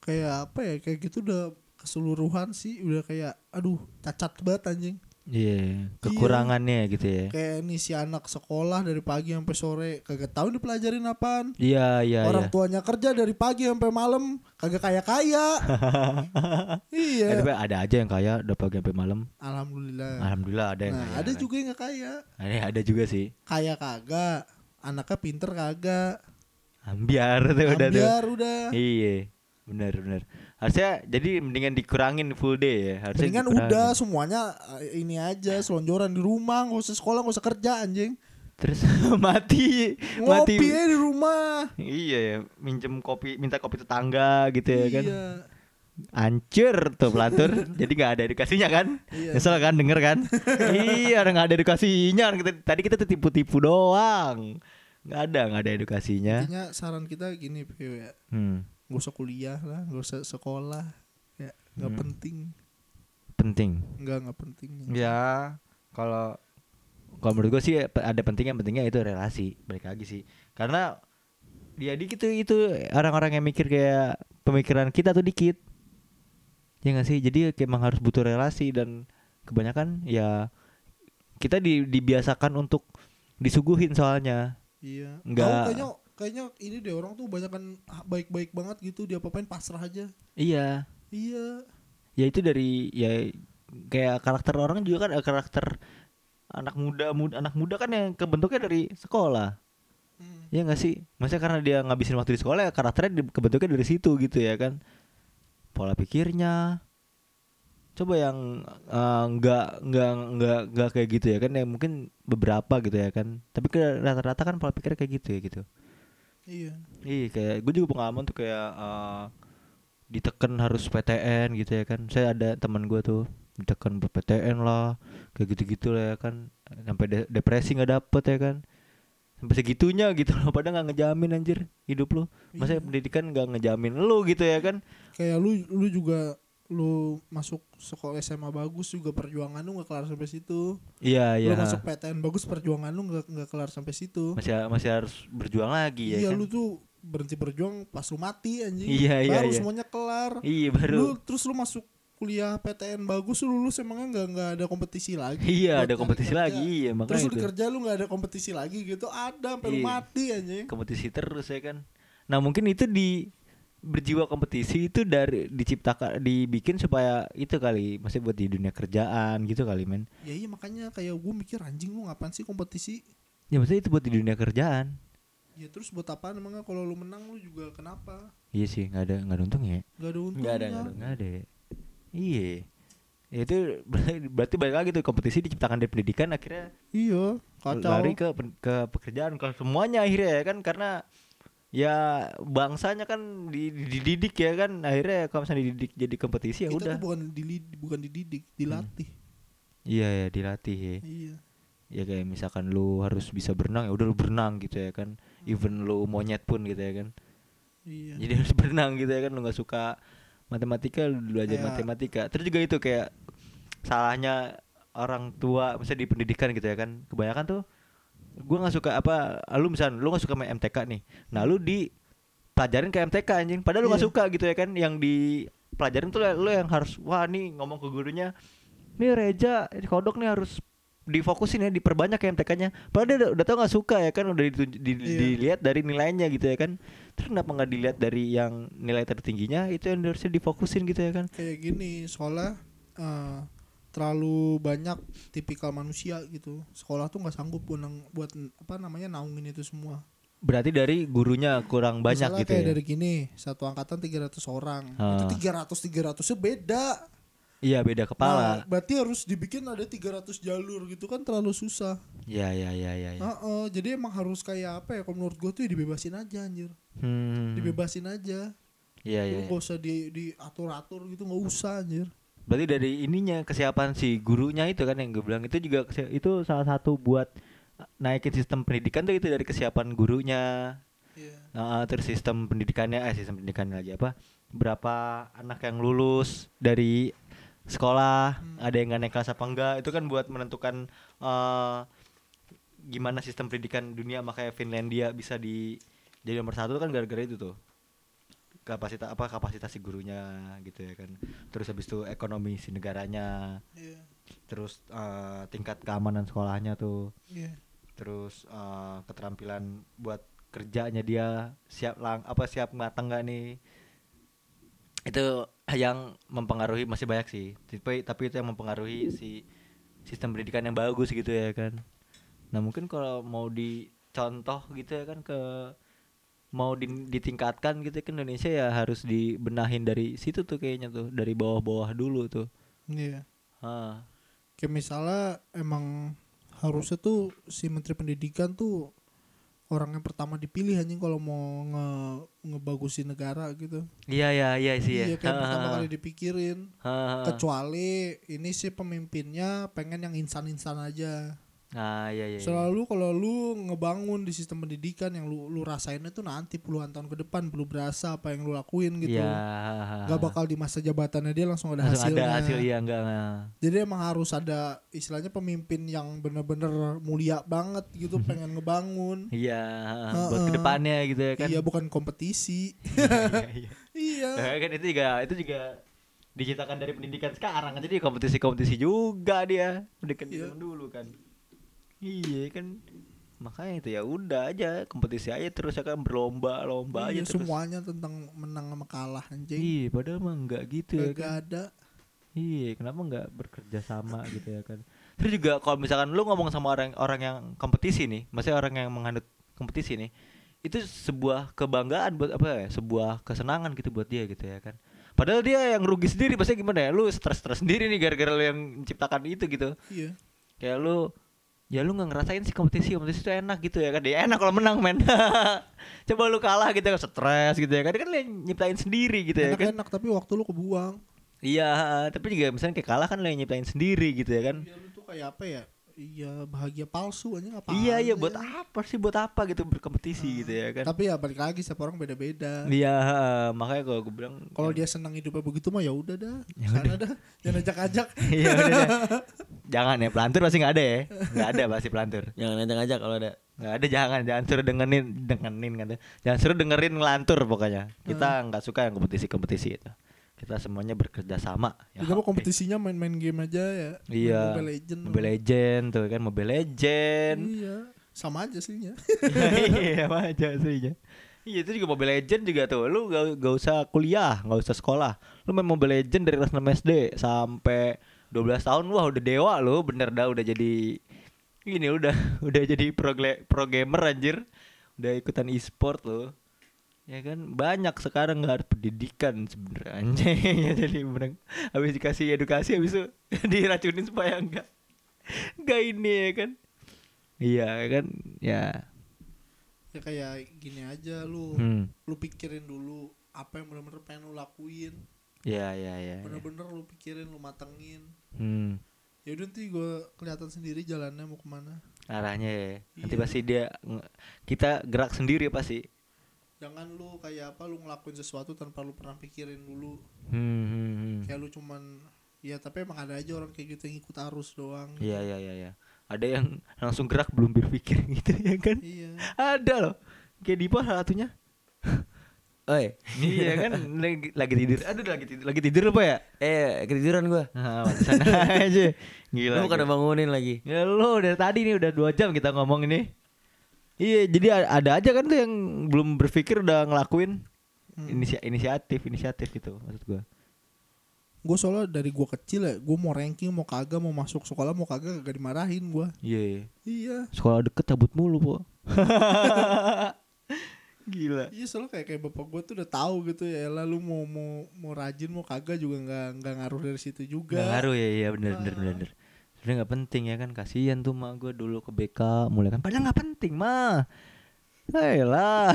Kayak apa ya? Kayak gitu udah keseluruhan sih udah kayak aduh cacat banget anjing. Iya, kekurangannya gitu ya. Kayak nih si anak sekolah dari pagi sampai sore kagak tahu dipelajarin apaan. Iya, iya, Orang iya. tuanya kerja dari pagi sampai malam kagak kaya kaya. Eh, iya. tapi ada aja yang kaya udah pagi sampai malam. Alhamdulillah. Alhamdulillah ada yang Nah, kaya. ada kan. juga yang gak kaya. Ada ada juga sih. Kaya kagak, anaknya pinter kagak. Ambiar tuh udah tuh. Ambiar udah. Iya. Benar benar. Harusnya jadi mendingan dikurangin full day ya. Harusnya Mendingan dikurangin. udah semuanya eh, ini aja selonjoran di rumah, nggak usah sekolah, nggak usah kerja anjing. Terus mati mati. Ngopi aja di rumah. Iya ya, minjem kopi, minta kopi tetangga gitu ya kan. Iya. Hancur tuh pelantur. jadi nggak ada edukasinya kan? Iya. Nyesel kan denger kan? iya, orang nggak ada edukasinya. Orang kita- tadi kita tuh tipu-tipu doang. Nggak ada, nggak ada edukasinya. Intinya saran kita gini, Pio ya. Hmm, Nggak usah kuliah lah, nggak usah sekolah. Ya, nggak Hmm. penting. penting. Nggak nggak penting. Ya, kalau kalau menurut gue sih ada pentingnya pentingnya itu relasi balik lagi sih karena dia dikit tuh itu orang-orang yang mikir kayak pemikiran kita tuh dikit ya nggak sih jadi kayak emang harus butuh relasi dan kebanyakan ya kita di, dibiasakan untuk disuguhin soalnya Iya. Nggak- kayaknya kayaknya ini deh orang tuh banyak kan baik-baik banget gitu dia apa-apain pasrah aja. iya Iya. ya itu dari ya kayak karakter orang juga kan ada karakter anak muda, muda anak muda kan yang kebentuknya dari sekolah Hmm. Iya gak sih? Maksudnya karena dia ngabisin waktu di sekolah ya karakternya kebentuknya dari situ gitu ya kan Pola pikirnya Coba yang eh, nggak nggak nggak nggak kayak gitu ya kan ya mungkin beberapa gitu ya kan Tapi ke rata-rata kan pola pikirnya kayak gitu ya gitu Iya. Iya kayak gue juga pengalaman tuh kayak eh, Ditekan harus PTN gitu ya kan. Saya ada teman gue tuh ditekan PTN lah Kayak gitu-gitu lah ya kan. Sampai de- depresi nggak dapet ya kan. Sampai segitunya gitu loh padahal nggak ngejamin anjir hidup lu. Masa Iya. pendidikan nggak ngejamin lu gitu ya kan. Kayak lu lu juga lu masuk sekolah SMA bagus juga perjuangan lu nggak kelar sampai situ. iya Lu iya masuk PTN bagus perjuangan lu nggak nggak kelar sampai situ. masih masih harus berjuang lagi ya iya kan lu tuh berhenti berjuang pas lu mati anjing. Iya, iya, Baru iya. semuanya kelar. iya Lu baru terus lu masuk kuliah PTN bagus lu lulus emangnya nggak nggak ada kompetisi lagi Iya, ada kompetisi kerja. lagi, iya, makanya terus lu itu. kerja lu nggak ada kompetisi lagi gitu ada sampai lu Iya. mati anjing kompetisi terus ya kan nah mungkin itu di berjiwa kompetisi itu dari diciptakan dibikin supaya itu kali masih buat di dunia kerjaan gitu kali men. Ya iya makanya kayak gue mikir anjing lu ngapain sih kompetisi? Ya maksudnya itu buat di dunia kerjaan. Ya terus buat apa emangnya kalau lu menang lu juga kenapa? Iya sih nggak ada nggak ada untung ya. Nggak ada untungnya. Nggak ada, nggak ada. ya. iya. Ya itu berarti, berarti balik lagi tuh kompetisi diciptakan dari pendidikan akhirnya iya kacau. lari ke ke pekerjaan ke semuanya akhirnya ya kan karena ya bangsanya kan di- di- dididik ya kan. Akhirnya kalau misalnya dididik jadi kompetisi ya udah. bukan dilid- bukan dididik dilatih. Iya ya dilatih ya. Iya. Ya kayak misalkan lu harus bisa berenang ya udah lu berenang gitu ya kan. Even lu monyet pun gitu ya kan. Iya. Jadi harus berenang gitu ya kan lu nggak suka matematika lu belajar Kayak- matematika. Terus juga itu kayak salahnya orang tua misalnya di pendidikan gitu ya kan. Kebanyakan tuh gua nggak suka apa lu misalnya lu nggak suka main MTK nih. Nah lu di pelajarin ke MTK anjing. Padahal lu nggak Iya. suka gitu ya kan yang di pelajarin tuh lu yang harus wah nih ngomong ke gurunya nih Reja kodok nih harus difokusin ya diperbanyak ya MTK-nya padahal dia udah, udah tau nggak suka ya kan udah ditunj- di- Iya. dilihat dari nilainya gitu ya kan. Terus kenapa nggak dilihat dari yang nilai tertingginya itu yang harusnya difokusin gitu ya kan. Kayak gini soalnya eh, terlalu banyak tipikal manusia gitu. Sekolah tuh nggak sanggup buat buat apa namanya naungin itu semua. Berarti dari gurunya kurang banyak Misalnya gitu kayak ya? dari gini satu angkatan 300 orang. Ah. itu 300 300 nya beda. Iya beda Nah, kepala berarti harus dibikin ada 300 jalur gitu kan terlalu susah. Iya iya iya iya ya. Heeh, jadi emang harus kayak apa ya kalau menurut gue tuh ya dibebasin aja anjir. Hmm. dibebasin aja. Iya iya lu gak usah di diatur-atur gitu nggak usah anjir berarti dari ininya kesiapan si gurunya itu kan yang gue bilang itu juga itu salah satu buat naikin sistem pendidikan tuh itu dari kesiapan gurunya Iya. Nah, terus sistem pendidikannya eh sistem pendidikannya lagi apa berapa anak yang lulus dari sekolah Hmm. ada yang nggak naik kelas apa enggak itu kan buat menentukan eh, gimana sistem pendidikan dunia makanya Finlandia bisa di jadi nomor satu kan gara-gara itu tuh kapasitas apa kapasitas si gurunya gitu ya kan. Terus habis itu ekonomi si negaranya. Iya. terus eh, tingkat keamanan sekolahnya tuh. Iya. terus eh, keterampilan buat kerjanya dia siap lang apa siap matang nggak nih. Itu yang mempengaruhi masih banyak sih. Tapi tapi itu yang mempengaruhi si sistem pendidikan yang bagus gitu ya kan. Nah mungkin kalau mau dicontoh gitu ya kan ke mau di- ditingkatkan gitu kan Indonesia ya harus dibenahin dari situ tuh kayaknya tuh dari bawah-bawah dulu tuh Iya. ah Kayak misalnya emang harusnya tuh si menteri pendidikan tuh orang yang pertama dipilih anjing kalau mau nge ngebagusin negara gitu. iya iya iya sih ya Iya kayak pertama kali dipikirin. Ah, Kecuali ini sih pemimpinnya pengen yang insan-insan aja. Ah iya iya, iya. Selalu kalau lu ngebangun di sistem pendidikan yang lu lu rasainnya tuh nanti puluhan tahun ke depan belum berasa apa yang lu lakuin gitu. Iya. Gak bakal di masa jabatannya dia langsung ada Langsung hasilnya. ada hasil ya enggak enggak. Jadi emang harus ada istilahnya pemimpin yang bener-bener mulia banget gitu pengen ngebangun. Iya, buat Heeh. ke depannya gitu ya kan. Iya bukan kompetisi. Iya, iya. iya. Nah, kan itu juga itu juga diciptakan dari pendidikan sekarang jadi kompetisi-kompetisi juga dia pendidikan Iya. dulu kan iya kan makanya itu ya udah aja kompetisi aja terus ya kan berlomba lomba Iya, aja terus semuanya tentang menang sama kalah anjing. iya padahal mah enggak gitu ya Gak kan ada. iya kenapa enggak bekerja sama gitu ya kan terus juga kalau misalkan lu ngomong sama orang orang yang kompetisi nih maksudnya orang yang menganut kompetisi nih itu sebuah kebanggaan buat apa ya sebuah kesenangan gitu buat dia gitu ya kan padahal dia yang rugi sendiri pasti gimana ya lu stres stres sendiri nih gara-gara lu yang menciptakan itu gitu Iya. kayak lu ya lu nggak ngerasain sih kompetisi kompetisi itu enak gitu ya kan? Dia enak kalau menang men. Coba lu kalah gitu kan stres gitu ya kan? Dia kan nyiptain sendiri gitu ya kan? Enak-enak tapi waktu lu kebuang. iya tapi juga misalnya kayak kalah kan lu yang nyiptain sendiri gitu ya kan? Iya lu tuh kayak apa ya? Iya bahagia palsu aja apa? iya iya buat apa sih buat apa gitu berkompetisi gitu ya kan Tapi ya balik lagi setiap orang beda-beda. iya makanya kalau gue bilang Kalau dia senang hidupnya begitu mah ya udah dah. Sana dah. Jangan ajak-ajak. iya udah jangan ya pelantur pasti nggak ada ya nggak ada pasti pelantur Jangan ngajak-ngajak kalau ada. nggak ada jangan jangan suruh dengerin dengerin kan jangan suruh dengerin ngelantur pokoknya kita nggak suka yang kompetisi kompetisi itu kita semuanya bekerja sama. Ya, oke. kompetisinya main-main game aja ya. Main Iya. Mobile Legend. Mobile Legend tuh kan Mobile Legend. Iya. Sama aja sih ya. iya apa aja aslinya. Iya itu juga Mobile Legend juga tuh. Lu gak, gak usah kuliah, gak usah sekolah. Lu main Mobile Legend dari kelas 6 SD sampai 12 tahun wah udah dewa lu, bener dah udah jadi ini udah udah jadi pro, pro gamer anjir. Udah ikutan e-sport lu. Ya kan banyak sekarang nggak harus pendidikan sebenernya anjing ya jadi bener habis dikasih edukasi habis itu diracunin supaya enggak enggak ini ya kan iya kan ya Ya kayak gini aja lu. Hmm. Lu pikirin dulu apa yang bener-bener pengen lu lakuin. Ya ya ya. ya. Bener-bener lu pikirin, lu matengin. Hmm. Ya udah nanti gue kelihatan sendiri jalannya mau ke mana. Arahnya ya. Nanti Iya. pasti dia kita gerak sendiri pasti. Jangan lu kayak apa lu ngelakuin sesuatu tanpa lu pernah pikirin dulu. Hmm, hmm, hmm. Kayak lu cuman ya tapi emang ada aja orang kayak gitu yang ikut arus doang. Iya iya iya ya. Ada yang langsung gerak belum berpikir gitu ya kan? Iya. Ada loh. Kayak Dipa salah satunya. Oi. iya kan lagi, lagi tidur. Aduh lagi tidur. Lagi tidur apa ya? Eh, ketiduran gua. Nah, sana aja. Gila. Lu bukan gila. bangunin lagi. Ya lo dari tadi nih udah dua jam kita ngomong ini. Iya, jadi ada aja kan tuh yang belum berpikir udah ngelakuin Hmm. inisi- inisiatif, inisiatif gitu maksud gua. Gue soalnya dari gue kecil ya, gue mau ranking, mau kagak, mau masuk sekolah, mau kagak, gak dimarahin gue. Iya. iya. Iya, Sekolah deket cabut mulu, Po. Gila. iya soalnya kayak kayak bapak gue tuh udah tahu gitu ya, lalu mau mau mau rajin, mau kagak juga nggak nggak ngaruh dari situ juga. Gak ngaruh ya, iya bener bener bener. bener. Sebenernya gak penting ya kan, kasihan tuh mah gue dulu ke BK mulai kan, padahal gak penting mah. Ayolah.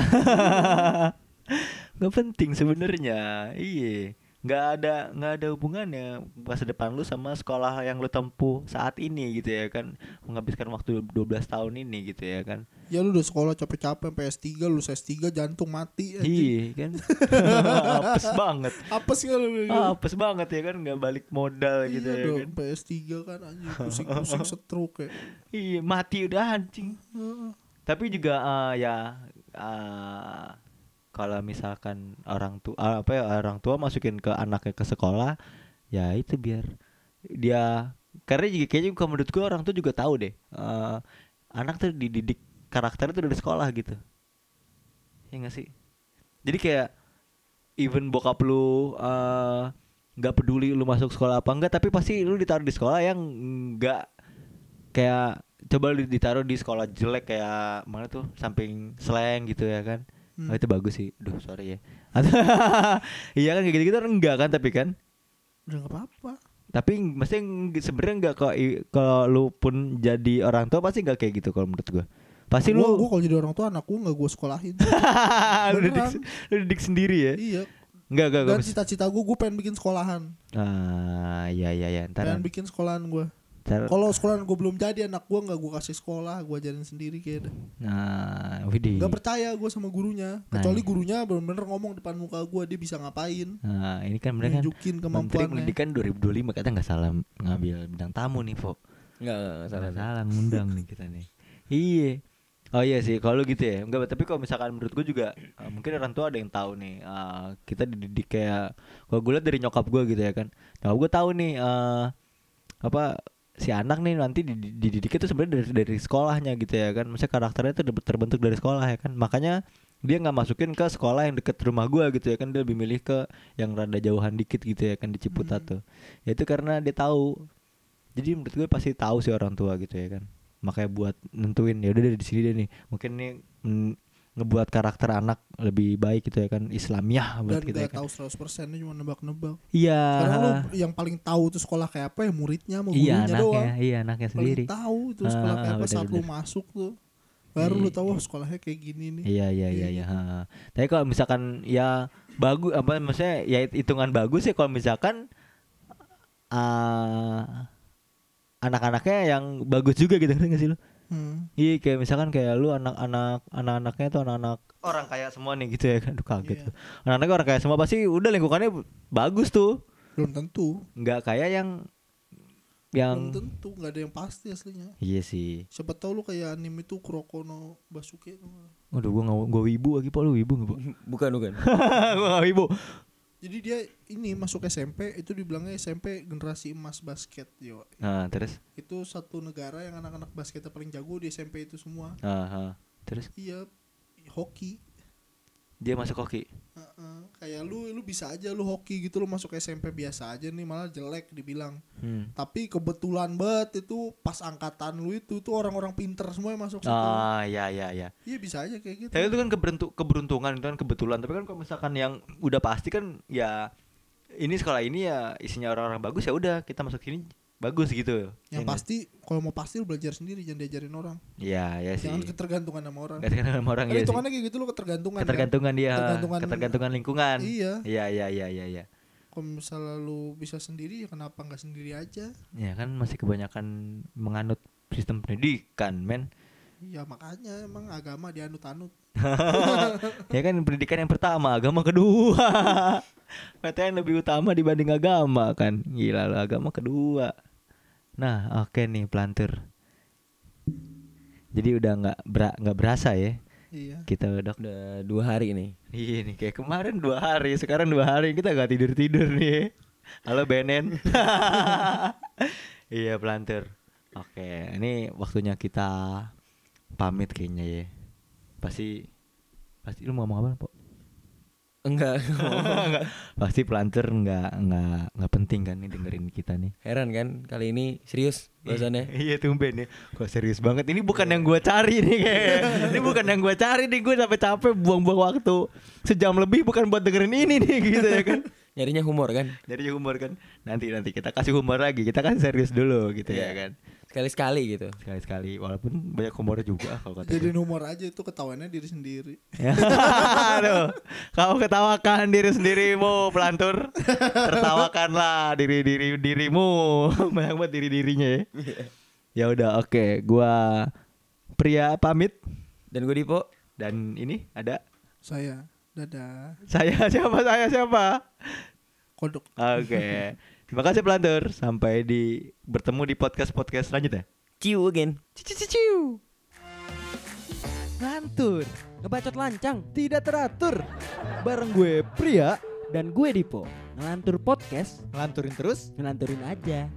gak penting sebenarnya, iya. Gak ada nggak ada hubungannya masa depan lu sama sekolah yang lu tempuh saat ini gitu ya kan. Menghabiskan waktu 12 tahun ini gitu ya kan. Ya lu udah sekolah capek-capek sampai S3, lu S3 jantung mati iya kan. Apes banget. Sih kalau lu apes banget ya kan nggak balik modal gitu iya ya dong, kan. sampai S3 kan anjing. Pusing-pusing stroke ya. iya mati udah anjing. Tapi juga eh, ya eh, kalau misalkan orang tua apa ya orang tua masukin ke anaknya ke sekolah ya itu biar dia karena juga kayaknya kalau menurut gua orang tua juga tahu deh eh, anak tuh dididik karakter itu dari sekolah gitu. Ya nggak sih? Jadi kayak even bokap lu eh, nggak peduli lu masuk sekolah apa enggak tapi pasti lu ditaruh di sekolah yang nggak kayak coba lu ditaruh di sekolah jelek kayak mana tuh samping slang gitu ya kan Hmm. oh, itu bagus sih duh sorry ya iya kan kayak gitu gitu enggak kan tapi kan Udah gak apa-apa. tapi mesti sebenarnya enggak kok kalau lu pun jadi orang tua pasti enggak kayak gitu kalau menurut gua pasti Gua, lu gua kalau jadi orang tua anakku nggak gue sekolahin. lu didik, lu didik sendiri ya iya. enggak enggak enggak Dan cita-cita gue, gue pengen bikin sekolahan. ah iya iya iya ntar Pengen bikin sekolahan gue. Kalau sekolahan gue belum jadi anak gue nggak gue kasih sekolah, gue ajarin sendiri kayak nah widih Gak percaya gue sama gurunya. Nah, Kecuali iya. gurunya bener-bener ngomong depan muka gue dia bisa ngapain. nah ini kan mereka kan Nunjukin Menteri kemampuannya. Pendidikan 2025 katanya nggak salah ngambil bidang tamu nih, Fo. Enggak, enggak, enggak salah. Salah salah ngundang nih kita nih. Iya. Oh iya sih, kalau gitu ya. Enggak, tapi kalau misalkan menurut gue juga eh, mungkin orang tua ada yang tahu nih. eh, kita dididik kayak kalau gue lihat dari nyokap gue gitu ya kan. Nyokap gue tahu nih eh, apa si anak nih nanti didi- dididiknya tuh sebenarnya dari dari sekolahnya gitu ya kan. Maksudnya karakternya tuh ter- terbentuk dari sekolah ya kan. Makanya dia nggak masukin ke sekolah yang deket rumah gua gitu ya kan. Dia lebih milih ke yang rada jauhan dikit gitu ya kan di Ciputat tuh. Ya itu karena dia tahu. Jadi menurut gue pasti tahu sih orang tua gitu ya kan. Makanya buat nentuin ya udah dari sini deh nih. Mungkin nih ngebuat karakter anak lebih baik gitu ya kan Islamiah buat Dan kita ya gak kan tahu 100% dia cuma nebak-nebak. iya lu yang paling tahu tuh sekolah kayak apa ya muridnya sama iya gurunya anaknya doang. iya anaknya sendiri Paling tahu tuh sekolah Ah, kayak apa saat lu masuk tuh. Baru lu Iya. tahu oh, sekolahnya kayak gini nih. Iya iya iya iya. ha. Tapi kalau misalkan ya bagus apa maksudnya ya hit- hitungan bagus ya kalau misalkan uh, anak-anaknya yang bagus juga gitu ngerti nggak sih lu? Hmm. Iya kayak misalkan kayak lu anak-anak anak-anaknya tuh anak-anak orang kaya semua nih gitu ya kan. Aduh kaget tuh. Anak-anaknya orang kaya semua pasti udah lingkungannya bagus tuh. Belum tentu. Nggak kayak yang yang Belum tentu, nggak ada yang pasti aslinya. Iya sih. Siapa tahu lu kayak anime itu Kuroko no Basuke tuh. Waduh gua nggak gua wibu lagi Pak lu wibu nggak Pak? Bukan, bukan. gua nggak wibu. Jadi dia ini masuk SMP itu dibilangnya SMP generasi emas basket yo. Nah, terus Itu satu negara yang anak-anak basketnya paling jago di SMP itu semua. Aha. Terus Iya, hoki. Dia masuk hoki. Kayak lu lu bisa aja lu hoki gitu lu masuk SMP biasa aja nih malah jelek dibilang. Hmm. Tapi kebetulan banget itu pas angkatan lu itu tuh orang-orang pinter semua yang masuk situ. Ah, ya ya ya. Iya bisa aja kayak gitu. Tapi itu kan keberuntu- keberuntungan itu kan kebetulan. Tapi kan kalau misalkan yang udah pasti kan ya ini sekolah ini ya isinya orang-orang bagus ya udah kita masuk sini bagus gitu. Yang Ya nggak? pasti kalau mau pasti lu belajar sendiri jangan diajarin orang. Iya, ya sih. Jangan ketergantungan sama orang. Gak tergantung sama orang Kan ya hitungannya kayak gitu lu ketergantungan. kan? Ketergantungan dia, Ketergantungan- ketergantungan lingkungan. Iya. Iya, iya, iya, iya, iya. Kalau misalnya lu bisa sendiri ya kenapa nggak sendiri aja? Ya kan masih kebanyakan menganut sistem pendidikan, men. Iya makanya emang agama dianut-anut. ya kan pendidikan yang pertama, agama kedua. PTN lebih utama dibanding agama kan. Gila lo, agama kedua. Nah, oke nih pelantur. Jadi udah nggak bera- nggak berasa ya Iya. kita udah Udah dua hari nih. Iya nih kayak kemarin dua hari, sekarang dua hari kita gak tidur tidur nih. Halo Benen. iya pelantur. Oke, ini waktunya kita pamit kayaknya ya. Pasti pasti lu mau ngomong apa, Pok? Enggak. Enggak. Pasti pelantur nggak nggak nggak penting kan nih dengerin kita nih. Heran kan kali ini serius bahasannya. Iya tumben ya. Kok serius banget. Ini bukan yang gua cari nih kayak. ini bukan yang gua cari nih. Gue sampai capek buang-buang waktu sejam lebih bukan buat dengerin ini nih gitu ya kan. Nyarinya humor kan. Dari humor kan. Nanti nanti kita kasih humor lagi. Kita kan serius dulu gitu ya Iya. kan. Sekali-sekali gitu. Sekali-sekali walaupun banyak humornya juga kalau kata Jadi gue. nomor aja itu ketahuannya diri sendiri. Ya. Aduh, kamu ketawakan diri sendirimu pelantur. Tertawakanlah diri diri dirimu. Banyak banget diri dirinya ya. Ya udah oke, gua pria pamit Dan gue Dipo. dan ini ada Saya dadah. saya siapa saya siapa. Kodok. Oke. Terima kasih pelantur. Sampai di bertemu di podcast-podcast selanjutnya. Ciu again. Ciu. Lantur, Ngebacot lancang. tidak teratur. Bareng gue pria Dan gue Dipo Ngelantur podcast ngelanturin terus Ngelanturin aja